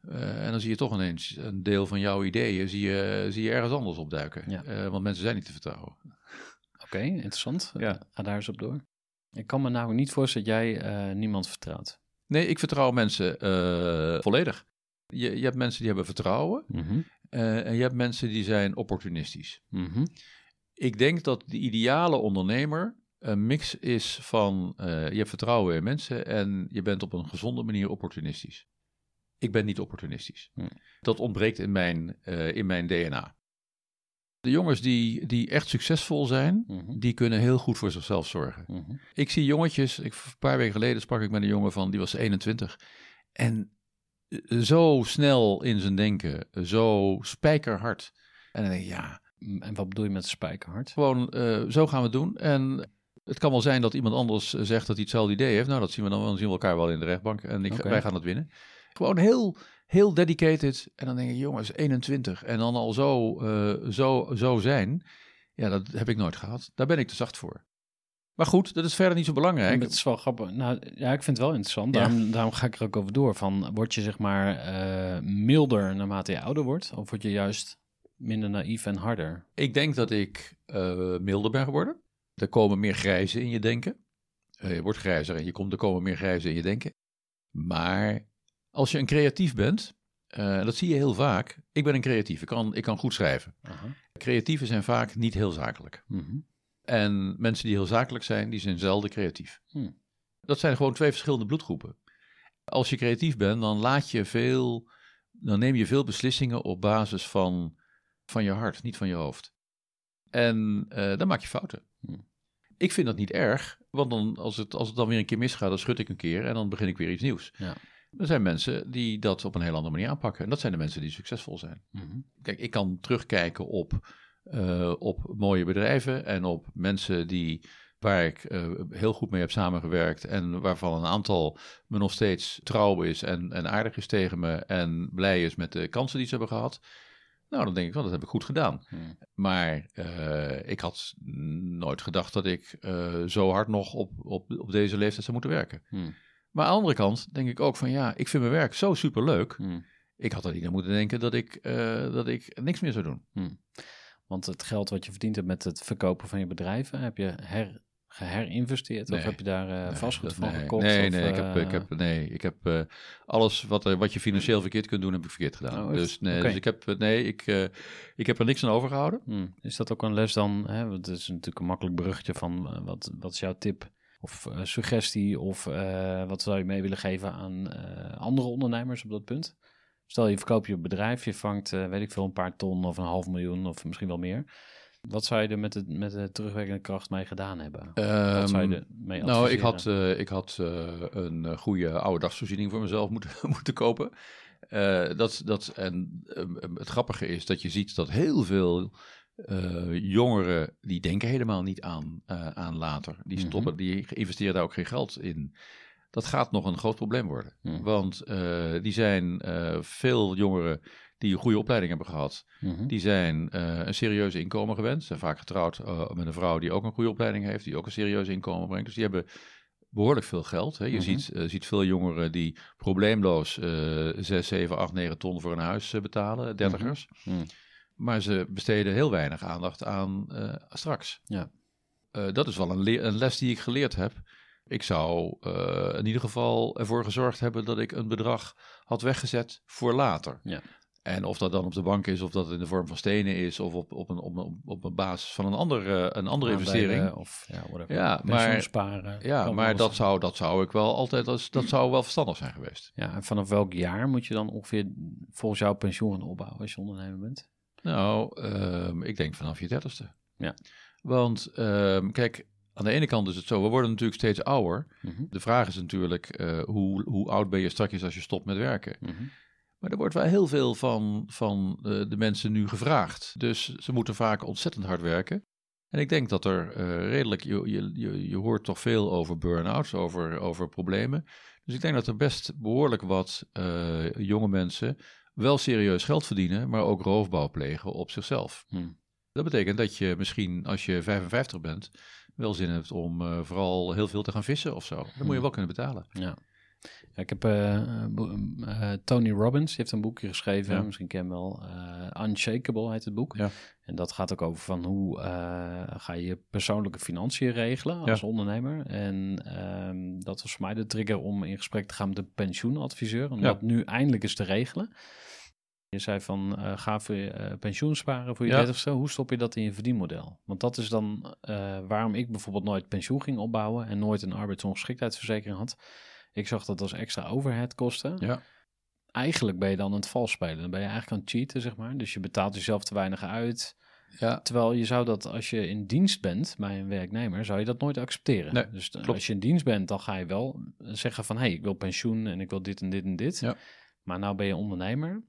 S3: Eh, en dan zie je toch ineens een deel van jouw ideeën zie je, zie je ergens anders opduiken.
S1: Ja.
S3: Eh, want mensen zijn niet te vertrouwen. <laughs>
S1: Oké, interessant.
S3: Ja.
S1: Ga daar eens op door. Ik kan me nou niet voorstellen dat jij niemand vertrouwt.
S3: Nee, ik vertrouw mensen volledig. Je, je hebt mensen die hebben vertrouwen.
S1: Mhm.
S3: Eh, en je hebt mensen die zijn opportunistisch.
S1: Mhm.
S3: Ik denk dat de ideale ondernemer een mix is van eh, je hebt vertrouwen in mensen en je bent op een gezonde manier opportunistisch. Ik ben niet opportunistisch. Dat ontbreekt in mijn, eh, in mijn DNA. De jongens die, die echt succesvol zijn,
S1: Mhm.
S3: die kunnen heel goed voor zichzelf zorgen.
S1: Mhm.
S3: Ik zie jongetjes, ik, een paar weken geleden sprak ik met een jongen van, die was 21. En zo snel in zijn denken, zo spijkerhard. En dan denk ik, ja,
S1: En wat bedoel je met spijkerhard?
S3: gewoon eh, zo gaan we het doen. En het kan wel zijn dat iemand anders zegt dat hij hetzelfde idee heeft. Nou, dat zien we dan, dan zien we elkaar wel in de rechtbank. En ik, wij gaan het winnen. Gewoon heel, heel dedicated. En dan denk ik, jongens, 21. En dan al zo, eh, zo, zo zijn. Ja, dat heb ik nooit gehad. Daar ben ik te zacht voor. Maar goed, dat is verder niet zo belangrijk.
S1: Het is wel grappig. Nou, ja, ik vind het wel interessant.
S3: Ja.
S1: Daarom, ga ik er ook over door. Van, word je zeg maar eh, milder naarmate je ouder wordt? Of word je juist minder naïef en harder?
S3: Ik denk dat ik eh, milder ben geworden. Er komen meer grijzen in je denken. Eh, je wordt grijzer en je komt, er komen meer grijzen in je denken. Maar als je een creatief bent, dat zie je heel vaak. Ik ben een creatief, ik kan, ik kan goed schrijven. Creatieven zijn vaak niet heel zakelijk.
S1: Mhm.
S3: En mensen die heel zakelijk zijn, die zijn zelden creatief.
S1: Hmm.
S3: Dat zijn gewoon twee verschillende bloedgroepen. Als je creatief bent, dan laat je veel, dan neem je veel beslissingen op basis van, van je hart, niet van je hoofd. En eh, dan maak je fouten.
S1: Hmm.
S3: Ik vind dat niet erg, want dan, als, het, als het dan weer een keer misgaat, dan schud ik een keer en dan begin ik weer iets nieuws.
S1: Ja.
S3: Er zijn mensen die dat op een heel andere manier aanpakken. En dat zijn de mensen die succesvol zijn.
S1: Mhm.
S3: Kijk, ik kan terugkijken op, eh, op mooie bedrijven en op mensen die, waar ik eh, heel goed mee heb samengewerkt en waarvan een aantal me nog steeds trouw is en, en aardig is tegen me en blij is met de kansen die ze hebben gehad. Nou, dan denk ik wel, dat heb ik goed gedaan.
S1: Hmm.
S3: Maar eh, ik had nooit gedacht dat ik zo hard nog op, op, op deze leeftijd zou moeten werken.
S1: Hmm.
S3: Maar aan de andere kant denk ik ook van ja, ik vind mijn werk zo superleuk.
S1: Hmm.
S3: Ik had er niet aan moeten denken dat ik, dat ik niks meer zou doen.
S1: Want het geld wat je verdiend hebt met het verkopen van je bedrijven, heb je her, geherinvesteerd?
S3: Nee.
S1: Of heb je daar eh,
S3: Nee,
S1: vastgoed van
S3: nee,
S1: gekocht?
S3: Nee,
S1: of,
S3: nee, ik heb,
S1: eh,
S3: ik heb, nee, ik heb eh, alles wat, er- wat je financieel verkeerd kunt doen, heb ik verkeerd gedaan.
S1: Oh,
S3: dus nee, dus ik heb, eh, nee ik, eh, ik heb er niks aan overgehouden.
S1: Hmm. Is dat ook een les dan? Hè? want Het is natuurlijk een makkelijk bruggetje van eh, wat, wat is jouw tip of eh, suggestie of eh, wat zou je mee willen geven aan eh, andere ondernemers op dat punt? Stel je verkoopt je bedrijf, je vangt eh, weet ik veel een paar ton of een half miljoen of misschien wel meer. Wat zou je er met de, met de terugwerkende kracht mee gedaan hebben? wat zou je
S3: Ehm,
S1: mee
S3: nou, ik had, eh, ik had eh, een goede oude dagsvoorziening voor mezelf moeten, <laughs> moeten kopen. Dat, dat, en ehm, het grappige is dat je ziet dat heel veel jongeren, die denken helemaal niet aan, aan later. Die
S1: Mhm.
S3: stoppen, die investeren daar ook geen geld in. Dat gaat nog een groot probleem worden.
S1: Mhm.
S3: Want eh, die zijn eh, veel jongeren die een goede opleiding hebben gehad.
S1: Mhm.
S3: Die zijn eh, een serieus inkomen gewend. Zijn vaak getrouwd met een vrouw die ook een goede opleiding heeft, die ook een serieus inkomen brengt. Dus die hebben behoorlijk veel geld. Hè. Je
S1: Mhm.
S3: ziet, ziet veel jongeren die probleemloos eh 6, 7, 8, 9 ton voor een huis betalen, dertigers.
S1: Mhm.
S3: Maar ze besteden heel weinig aandacht aan straks.
S1: Ja.
S3: Dat is wel een, een les die ik geleerd heb. Ik zou eh, in ieder geval ervoor gezorgd hebben dat ik een bedrag had weggezet voor later.
S1: Ja.
S3: En of dat dan op de bank is, of dat het in de vorm van stenen is, of op, op, een, op, een, op een basis van een andere, een andere investering.
S1: Of ja, whatever.
S3: Ja, maar-
S1: sparen.
S3: Ja, maar dat zou, dat zou ik wel altijd, als, dat zou wel verstandig zijn geweest.
S1: Ja, en vanaf welk jaar moet je dan ongeveer volgens jou pensioen opbouwen als je ondernemer bent?
S3: Nou, ehm, ik denk vanaf je dertigste.
S1: Ja.
S3: Want ehm, kijk, aan de ene kant is het zo, we worden natuurlijk steeds ouder.
S1: Mhm,
S3: De vraag is natuurlijk, eh, hoe, hoe oud ben je straks als je stopt met werken?
S1: mhm.
S3: Maar er wordt wel heel veel van, van eh, de mensen nu gevraagd. Dus ze moeten vaak ontzettend hard werken. En ik denk dat er eh, redelijk, je, je, je, hoort toch veel over burn-outs, over, over problemen. Dus ik denk dat er best behoorlijk wat jonge mensen wel serieus geld verdienen, maar ook roofbouw plegen op zichzelf.
S1: Hmm.
S3: Dat betekent dat je misschien als je 55 bent, wel zin hebt om eh, vooral heel veel te gaan vissen of zo. Dat moet je
S1: Hmm.
S3: wel kunnen betalen.
S1: Ja. Ja, ik heb eh, eh, Tony Robbins, die heeft een boekje geschreven,
S3: Ja.
S1: misschien ken je wel. Unshakable heet het boek.
S3: Ja.
S1: En dat gaat ook over van hoe ga je je persoonlijke financiën regelen als ondernemer. En ehm, dat was voor mij de trigger om in gesprek te gaan met de pensioenadviseur. Om dat nu eindelijk eens te regelen. Je zei van, eh, ga voor je eh, pensioen sparen voor je
S3: Ja.
S1: dertigste. Hoe stop je dat in je verdienmodel? Want dat is dan eh, waarom ik bijvoorbeeld nooit pensioen ging opbouwen en nooit een arbeidsongeschiktheidsverzekering had. Ik zag dat als extra overhead kosten.
S3: Ja.
S1: Eigenlijk ben je dan aan het vals spelen. Dan ben je eigenlijk aan het cheaten, zeg maar. Dus je betaalt jezelf te weinig uit.
S3: Ja,
S1: Terwijl je zou dat, als je in dienst bent bij een werknemer, zou je dat nooit accepteren.
S3: Nee,
S1: dus
S3: klopt.
S1: als je in dienst bent, dan ga je wel zeggen van, hé, hey, ik wil pensioen en ik wil dit en dit en dit.
S3: Ja.
S1: Maar nou ben je ondernemer,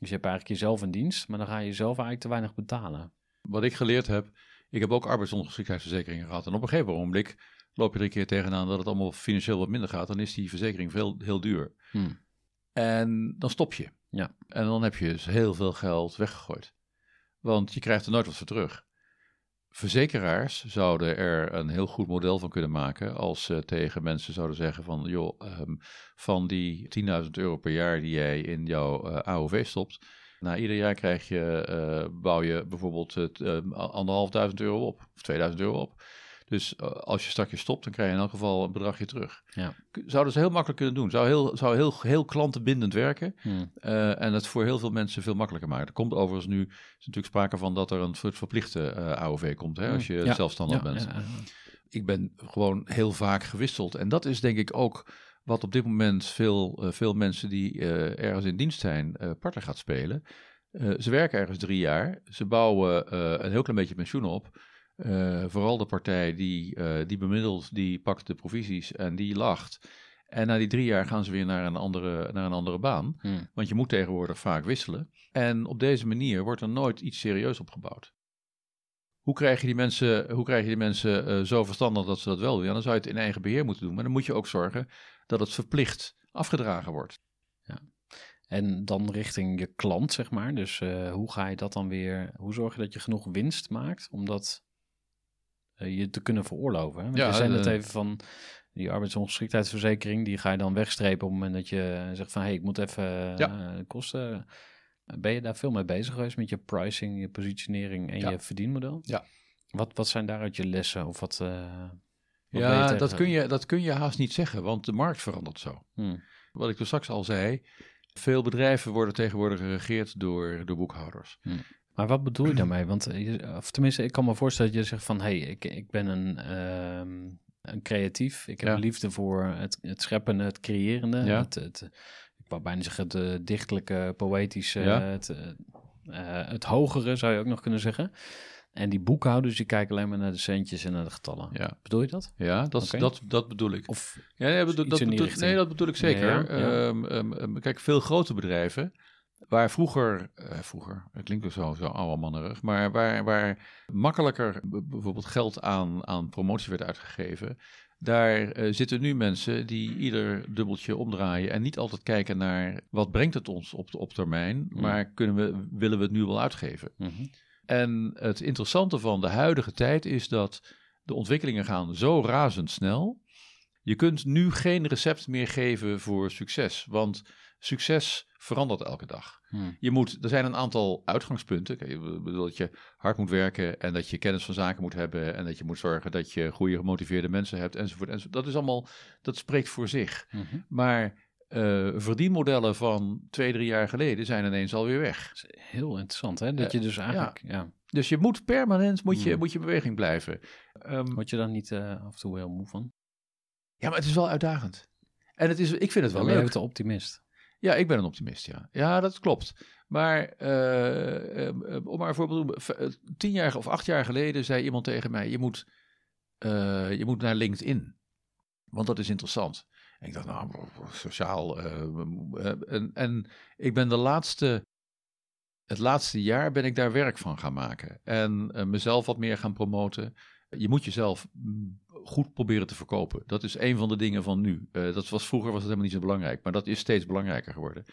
S1: dus je hebt eigenlijk jezelf in dienst, maar dan ga je jezelf eigenlijk te weinig betalen.
S3: wat ik geleerd heb, ik heb ook arbeidsongeschiktheidsverzekeringen gehad. En op een gegeven ogenblik loop je er een keer tegenaan dat het allemaal financieel wat minder gaat. Dan is die verzekering veel, heel duur.
S1: Hmm.
S3: En dan stop je.
S1: Ja.
S3: En dan heb je dus heel veel geld weggegooid. Want je krijgt er nooit wat voor terug. Verzekeraars zouden er een heel goed model van kunnen maken als ze tegen mensen zouden zeggen van joh, ehm, van die 10.000 euro per jaar die jij in jouw eh, AOV stopt, na ieder jaar krijg je, eh, bouw je bijvoorbeeld het ehm, anderhalfduizend euro op of 2000 euro op. Dus eh, als je straks stopt, dan krijg je in elk geval een bedragje terug.
S1: Ja.
S3: Zouden ze heel makkelijk kunnen doen. Zou heel, zou heel, heel klantenbindend werken.
S1: Hmm.
S3: eh, en het voor heel veel mensen veel makkelijker maken. Er komt overigens nu is natuurlijk sprake van dat er een soort verplichte eh, AOV komt. Hè, als je
S1: Ja.
S3: zelfstandig
S1: Ja,
S3: bent. Ik ben gewoon heel vaak gewisseld. En dat is denk ik ook wat op dit moment veel, veel mensen die ergens in dienst zijn, parten gaat spelen. Ze werken ergens drie jaar. Ze bouwen een heel klein beetje pensioen op. Eh, vooral de partij die, eh, die bemiddelt, die pakt de provisies en die lacht. En na die drie jaar gaan ze weer naar een andere, naar een andere baan.
S1: Hmm.
S3: Want je moet tegenwoordig vaak wisselen. En op deze manier wordt er nooit iets serieus opgebouwd. Hoe krijg je die mensen, hoe krijg je die mensen eh, zo verstandig dat ze dat wel doen? Ja, dan zou je het in eigen beheer moeten doen. Maar dan moet je ook zorgen dat het verplicht afgedragen wordt.
S1: En dan richting je klant, zeg maar. Dus hoe ga je dat dan weer... Hoe zorg je dat je genoeg winst maakt om dat je te kunnen veroorloven? Hè? Want
S3: Ja,
S1: je zei net
S3: eh,
S1: even van die arbeidsongeschiktheidsverzekering... die ga je dan wegstrepen op het moment dat je zegt van... hé, hey, ik moet even eh,
S3: Ja.
S1: kosten... Ben je daar veel mee bezig geweest met je pricing, je positionering en
S3: Ja.
S1: je verdienmodel?
S3: Ja.
S1: Wat, wat zijn daaruit je lessen? Of wat, eh, wat ben je
S3: Ja, dat kun, je, dat kun je haast niet zeggen, want de markt verandert zo.
S1: Hmm.
S3: Wat ik toen straks al zei, veel bedrijven worden tegenwoordig geregeerd door, door boekhouders.
S1: Maar wat bedoel je daarmee? Want, eh, of tenminste, ik kan me voorstellen dat je zegt van... hé, hey, ik, ik ben een, ehm, een creatief. Ik heb
S3: Ja.
S1: liefde voor het, het scheppende, het creërende.
S3: Ja.
S1: Het, het, ik wou bijna zeggen het eh, dichtelijke, poëtische,
S3: Ja.
S1: het, eh, het hogere zou je ook nog kunnen zeggen. En die boekhouders, die kijken alleen maar naar de centjes en naar de getallen.
S3: Ja,
S1: Bedoel je dat?
S3: ja dat, dat, dat bedoel ik.
S1: Of,
S3: Ja, nee, bedoel, dat bedoel, nee, dat bedoel ik zeker.
S1: Ja, ja.
S3: Ehm, ehm, kijk, veel grote bedrijven, waar vroeger, eh, vroeger, het klinkt zo, zo oude mannerig, maar waar, waar makkelijker bijvoorbeeld geld aan, aan promotie werd uitgegeven, daar eh, zitten nu mensen die ieder dubbeltje omdraaien en niet altijd kijken naar wat brengt het ons op, op termijn,
S1: Hmm.
S3: maar kunnen we, willen we het nu wel uitgeven.
S1: Mhm.
S3: En het interessante van de huidige tijd is dat de ontwikkelingen gaan zo razendsnel. Je kunt nu geen recept meer geven voor succes, want succes verandert elke dag.
S1: Hmm.
S3: Je moet, er zijn een aantal uitgangspunten. Ik bedoel dat je hard moet werken en dat je kennis van zaken moet hebben en dat je moet zorgen dat je goede gemotiveerde mensen hebt enzovoort. enzovoort. Dat is allemaal, dat spreekt voor zich.
S1: Mhm.
S3: Maar eh, verdienmodellen van twee, drie jaar geleden zijn ineens alweer weg.
S1: Dat is heel interessant, hè? Dat
S3: Eh,
S1: je dus eigenlijk, ja.
S3: Dus je moet permanent moet je,
S1: Hmm.
S3: moet je in beweging blijven. Ehm,
S1: Word je dan niet eh, af en toe heel moe van?
S3: ja, maar het is wel uitdagend. En het is, ik vind het wel
S1: Ja, je
S3: leuk.
S1: bent een optimist.
S3: Ja, ik ben een optimist, ja. Ja, dat klopt. Maar eh, eh, eh, om maar een te noemen, tien jaar of acht jaar geleden zei iemand tegen mij, je moet, je moet naar LinkedIn, want dat is interessant. En ik dacht, nou, sociaal. en, en ik ben de laatste, het laatste jaar ben ik daar werk van gaan maken. En mezelf wat meer gaan promoten. Je moet jezelf mm, goed proberen te verkopen. Dat is een van de dingen van nu. Eh, dat was, vroeger was het helemaal niet zo belangrijk, maar dat is steeds belangrijker geworden.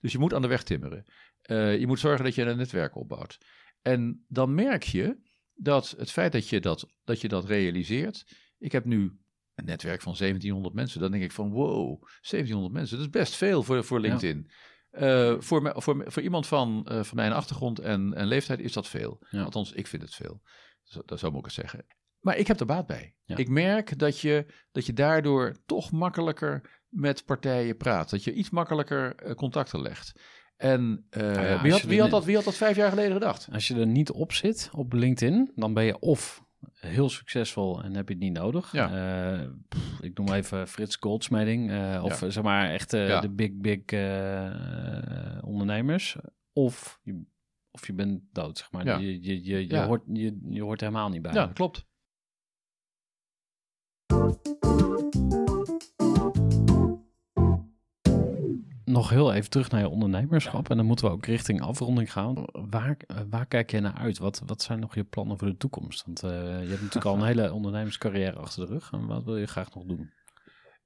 S3: Dus je moet aan de weg timmeren. Eh, je moet zorgen dat je een netwerk opbouwt. En dan merk je dat het feit dat je dat, dat, je dat realiseert. Ik heb nu een netwerk van 1700 mensen. Dan denk ik van wow, 1700 mensen. Dat is best veel voor, voor LinkedIn. Eh, voor, me- voor, me- voor iemand van, van mijn achtergrond en, en leeftijd is dat veel.
S1: Ja.
S3: Althans, ik vind het veel. Zo, dat zou ik het zeggen. Maar ik heb er baat bij.
S1: Ja.
S3: Ik merk dat je, dat je daardoor toch makkelijker met partijen praat. Dat je iets makkelijker eh, contacten legt. En eh,
S1: Nou ja,
S3: wie, had, wie, had dat, wie had dat vijf jaar geleden gedacht?
S1: Als je er niet op zit op LinkedIn, dan ben je of heel succesvol en heb je het niet nodig.
S3: Ja.
S1: Eh, pff, ik noem even Frits Goldsmeding. of
S3: Ja.
S1: zeg maar echt
S3: Ja.
S1: de big, big ondernemers. Of je, of je bent dood, zeg maar. Je, je, je, je, hoort, je, je hoort helemaal niet bij.
S3: Ja, klopt.
S1: Nog heel even terug naar je ondernemerschap. En dan moeten we ook richting afronding gaan. Waar, eh, waar kijk je naar uit? Wat, wat zijn nog je plannen voor de toekomst? Want eh, je hebt natuurlijk al een <laughs> hele ondernemerscarrière achter de rug. En wat wil je graag nog doen?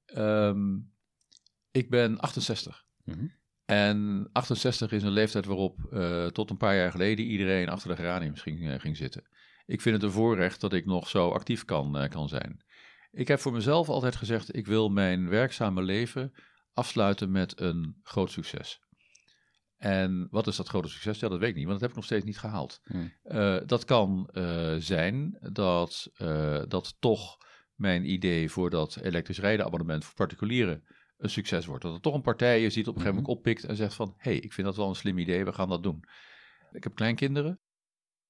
S3: Ehm, ik ben 68.
S1: Mhm.
S3: En 68 is een leeftijd waarop eh, tot een paar jaar geleden iedereen achter de geraniums ging, ging zitten. Ik vind het een voorrecht dat ik nog zo actief kan, kan zijn. Ik heb voor mezelf altijd gezegd, ik wil mijn werkzame leven afsluiten met een groot succes. En wat is dat grote succes? Ja, dat weet ik niet, want dat heb ik nog steeds niet gehaald.
S1: Hmm.
S3: Eh, dat kan eh, zijn dat, eh, dat toch mijn idee voor dat elektrisch rijden abonnement voor particulieren een succes wordt. Dat er toch een partij is die het op een gegeven moment oppikt en zegt van... hé, hey, ik vind dat wel een slim idee, we gaan dat doen. Ik heb kleinkinderen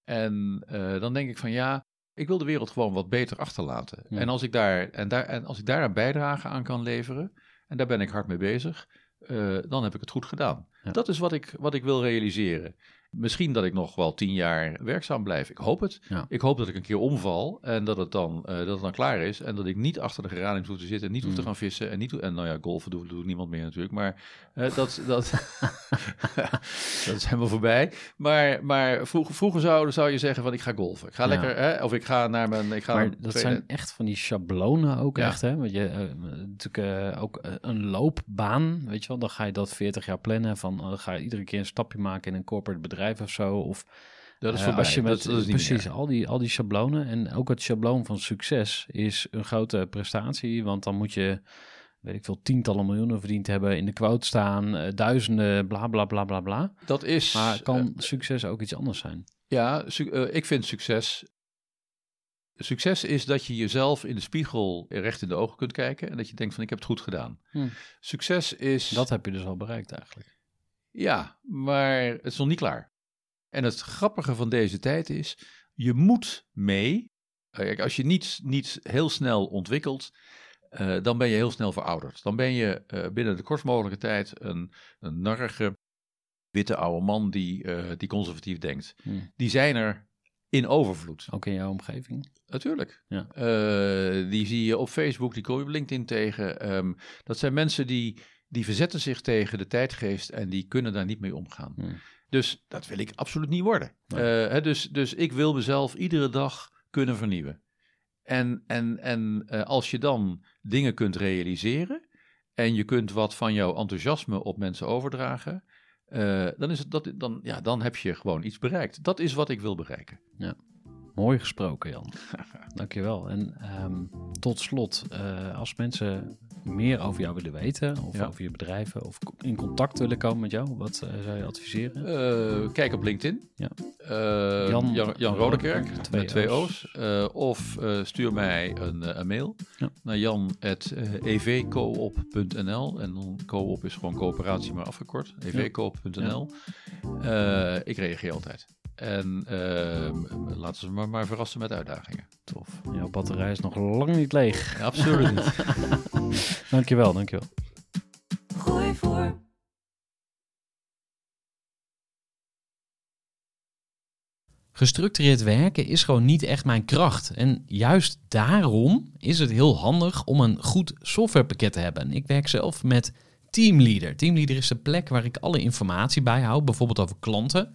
S3: en dan denk ik van ja, ik wil de wereld gewoon wat beter achterlaten.
S1: Ja.
S3: En, als ik daar, en, daar, en als ik daar een bijdrage aan kan leveren, en daar ben ik hard mee bezig, eh, dan heb ik het goed gedaan.
S1: Ja.
S3: Dat is wat ik, wat ik wil realiseren. Misschien dat ik nog wel tien jaar werkzaam blijf. Ik hoop het.
S1: Ja.
S3: Ik hoop dat ik een keer omval en dat het dan, eh, dat het dan klaar is. En dat ik niet achter de geraniums hoef te zitten, niet hoef te
S1: Mm.
S3: gaan vissen. En, niet, en nou ja, golfen doet, doet niemand meer natuurlijk. Maar eh, dat, <laughs> dat, <laughs> dat is helemaal voorbij. Maar, maar vroeger, vroeger zou, zou je zeggen van ik ga golfen. Ik ga
S1: Ja.
S3: lekker, hè, of ik ga naar mijn... Ik ga
S1: Maar dat
S3: tweede-
S1: zijn echt van die schablonen ook
S3: Ja.
S1: echt, hè? Want je, eh, natuurlijk ook een loopbaan, weet je wel? Dan ga je dat 40 jaar plannen van, oh, dan ga je iedere keer een stapje maken in een corporate bedrijf of zo. Of
S3: Dat is
S1: eh,
S3: voorbij.
S1: als je met,
S3: dat, dat is niet
S1: precies,
S3: meer.
S1: al die, al die schablonen. En ook het schabloon van succes is een grote prestatie, want dan moet je, weet ik veel, tientallen miljoenen verdiend hebben, in de quote staan, eh, duizenden, bla bla bla bla bla.
S3: Dat is...
S1: Maar kan
S3: eh,
S1: succes ook iets anders zijn?
S3: Ja, ik vind succes. Succes is dat je jezelf in de spiegel recht in de ogen kunt kijken en dat je denkt van ik heb het goed gedaan.
S1: Hm.
S3: Succes is.
S1: Dat heb je dus al bereikt eigenlijk.
S3: Ja, maar het is nog niet klaar. En het grappige van deze tijd is, je moet mee. Eh, Kijk, als je niet, niet heel snel ontwikkelt, eh, dan ben je heel snel verouderd. Dan ben je eh, binnen de kortst mogelijke tijd een, een narrige, witte oude man die, die conservatief denkt.
S1: Hm.
S3: Die zijn er in overvloed.
S1: Ook in jouw omgeving.
S3: Natuurlijk.
S1: Ja.
S3: Die zie je op Facebook, die kom je op LinkedIn tegen. Ehm, dat zijn mensen die, die verzetten zich tegen de tijdgeest en die kunnen daar niet mee omgaan.
S1: Hmm.
S3: Dus dat wil ik absoluut niet worden.
S1: Nee.
S3: Eh, hè, dus, dus ik wil mezelf iedere dag kunnen vernieuwen. En, en, en eh, als je dan dingen kunt realiseren en je kunt wat van jouw enthousiasme op mensen overdragen, eh, dan, is het dat, dan, ja, dan heb je gewoon iets bereikt. Dat is wat ik wil bereiken.
S1: Mooi gesproken, Jan. <laughs> Dankjewel. En ehm, tot slot, eh, als mensen meer over jou willen weten, of
S3: Ja.
S1: over je bedrijven, of in contact willen komen met jou, wat eh, zou je adviseren?
S3: Eh, kijk op LinkedIn.
S1: Ja. Jan-
S3: Jan, Jan, Rodekerk,
S1: Twee
S3: met twee
S1: O's.
S3: Of stuur mij een, een mail
S1: Ja.
S3: naar jan.evcoop.nl. En dan coop is gewoon coöperatie, maar afgekort. evcoop.nl. Ik reageer altijd. En eh, laten ze me maar verrassen met uitdagingen.
S1: Tof. Jouw batterij is nog lang niet leeg.
S3: Ja, absoluut niet. <laughs>
S1: Dankjewel, dankjewel.
S2: Gooi voor.
S1: Gestructureerd werken is gewoon niet echt mijn kracht. En juist daarom is het heel handig om een goed softwarepakket te hebben. Ik werk zelf met Teamleader. Teamleader is de plek waar ik alle informatie bijhoud, bijvoorbeeld over klanten.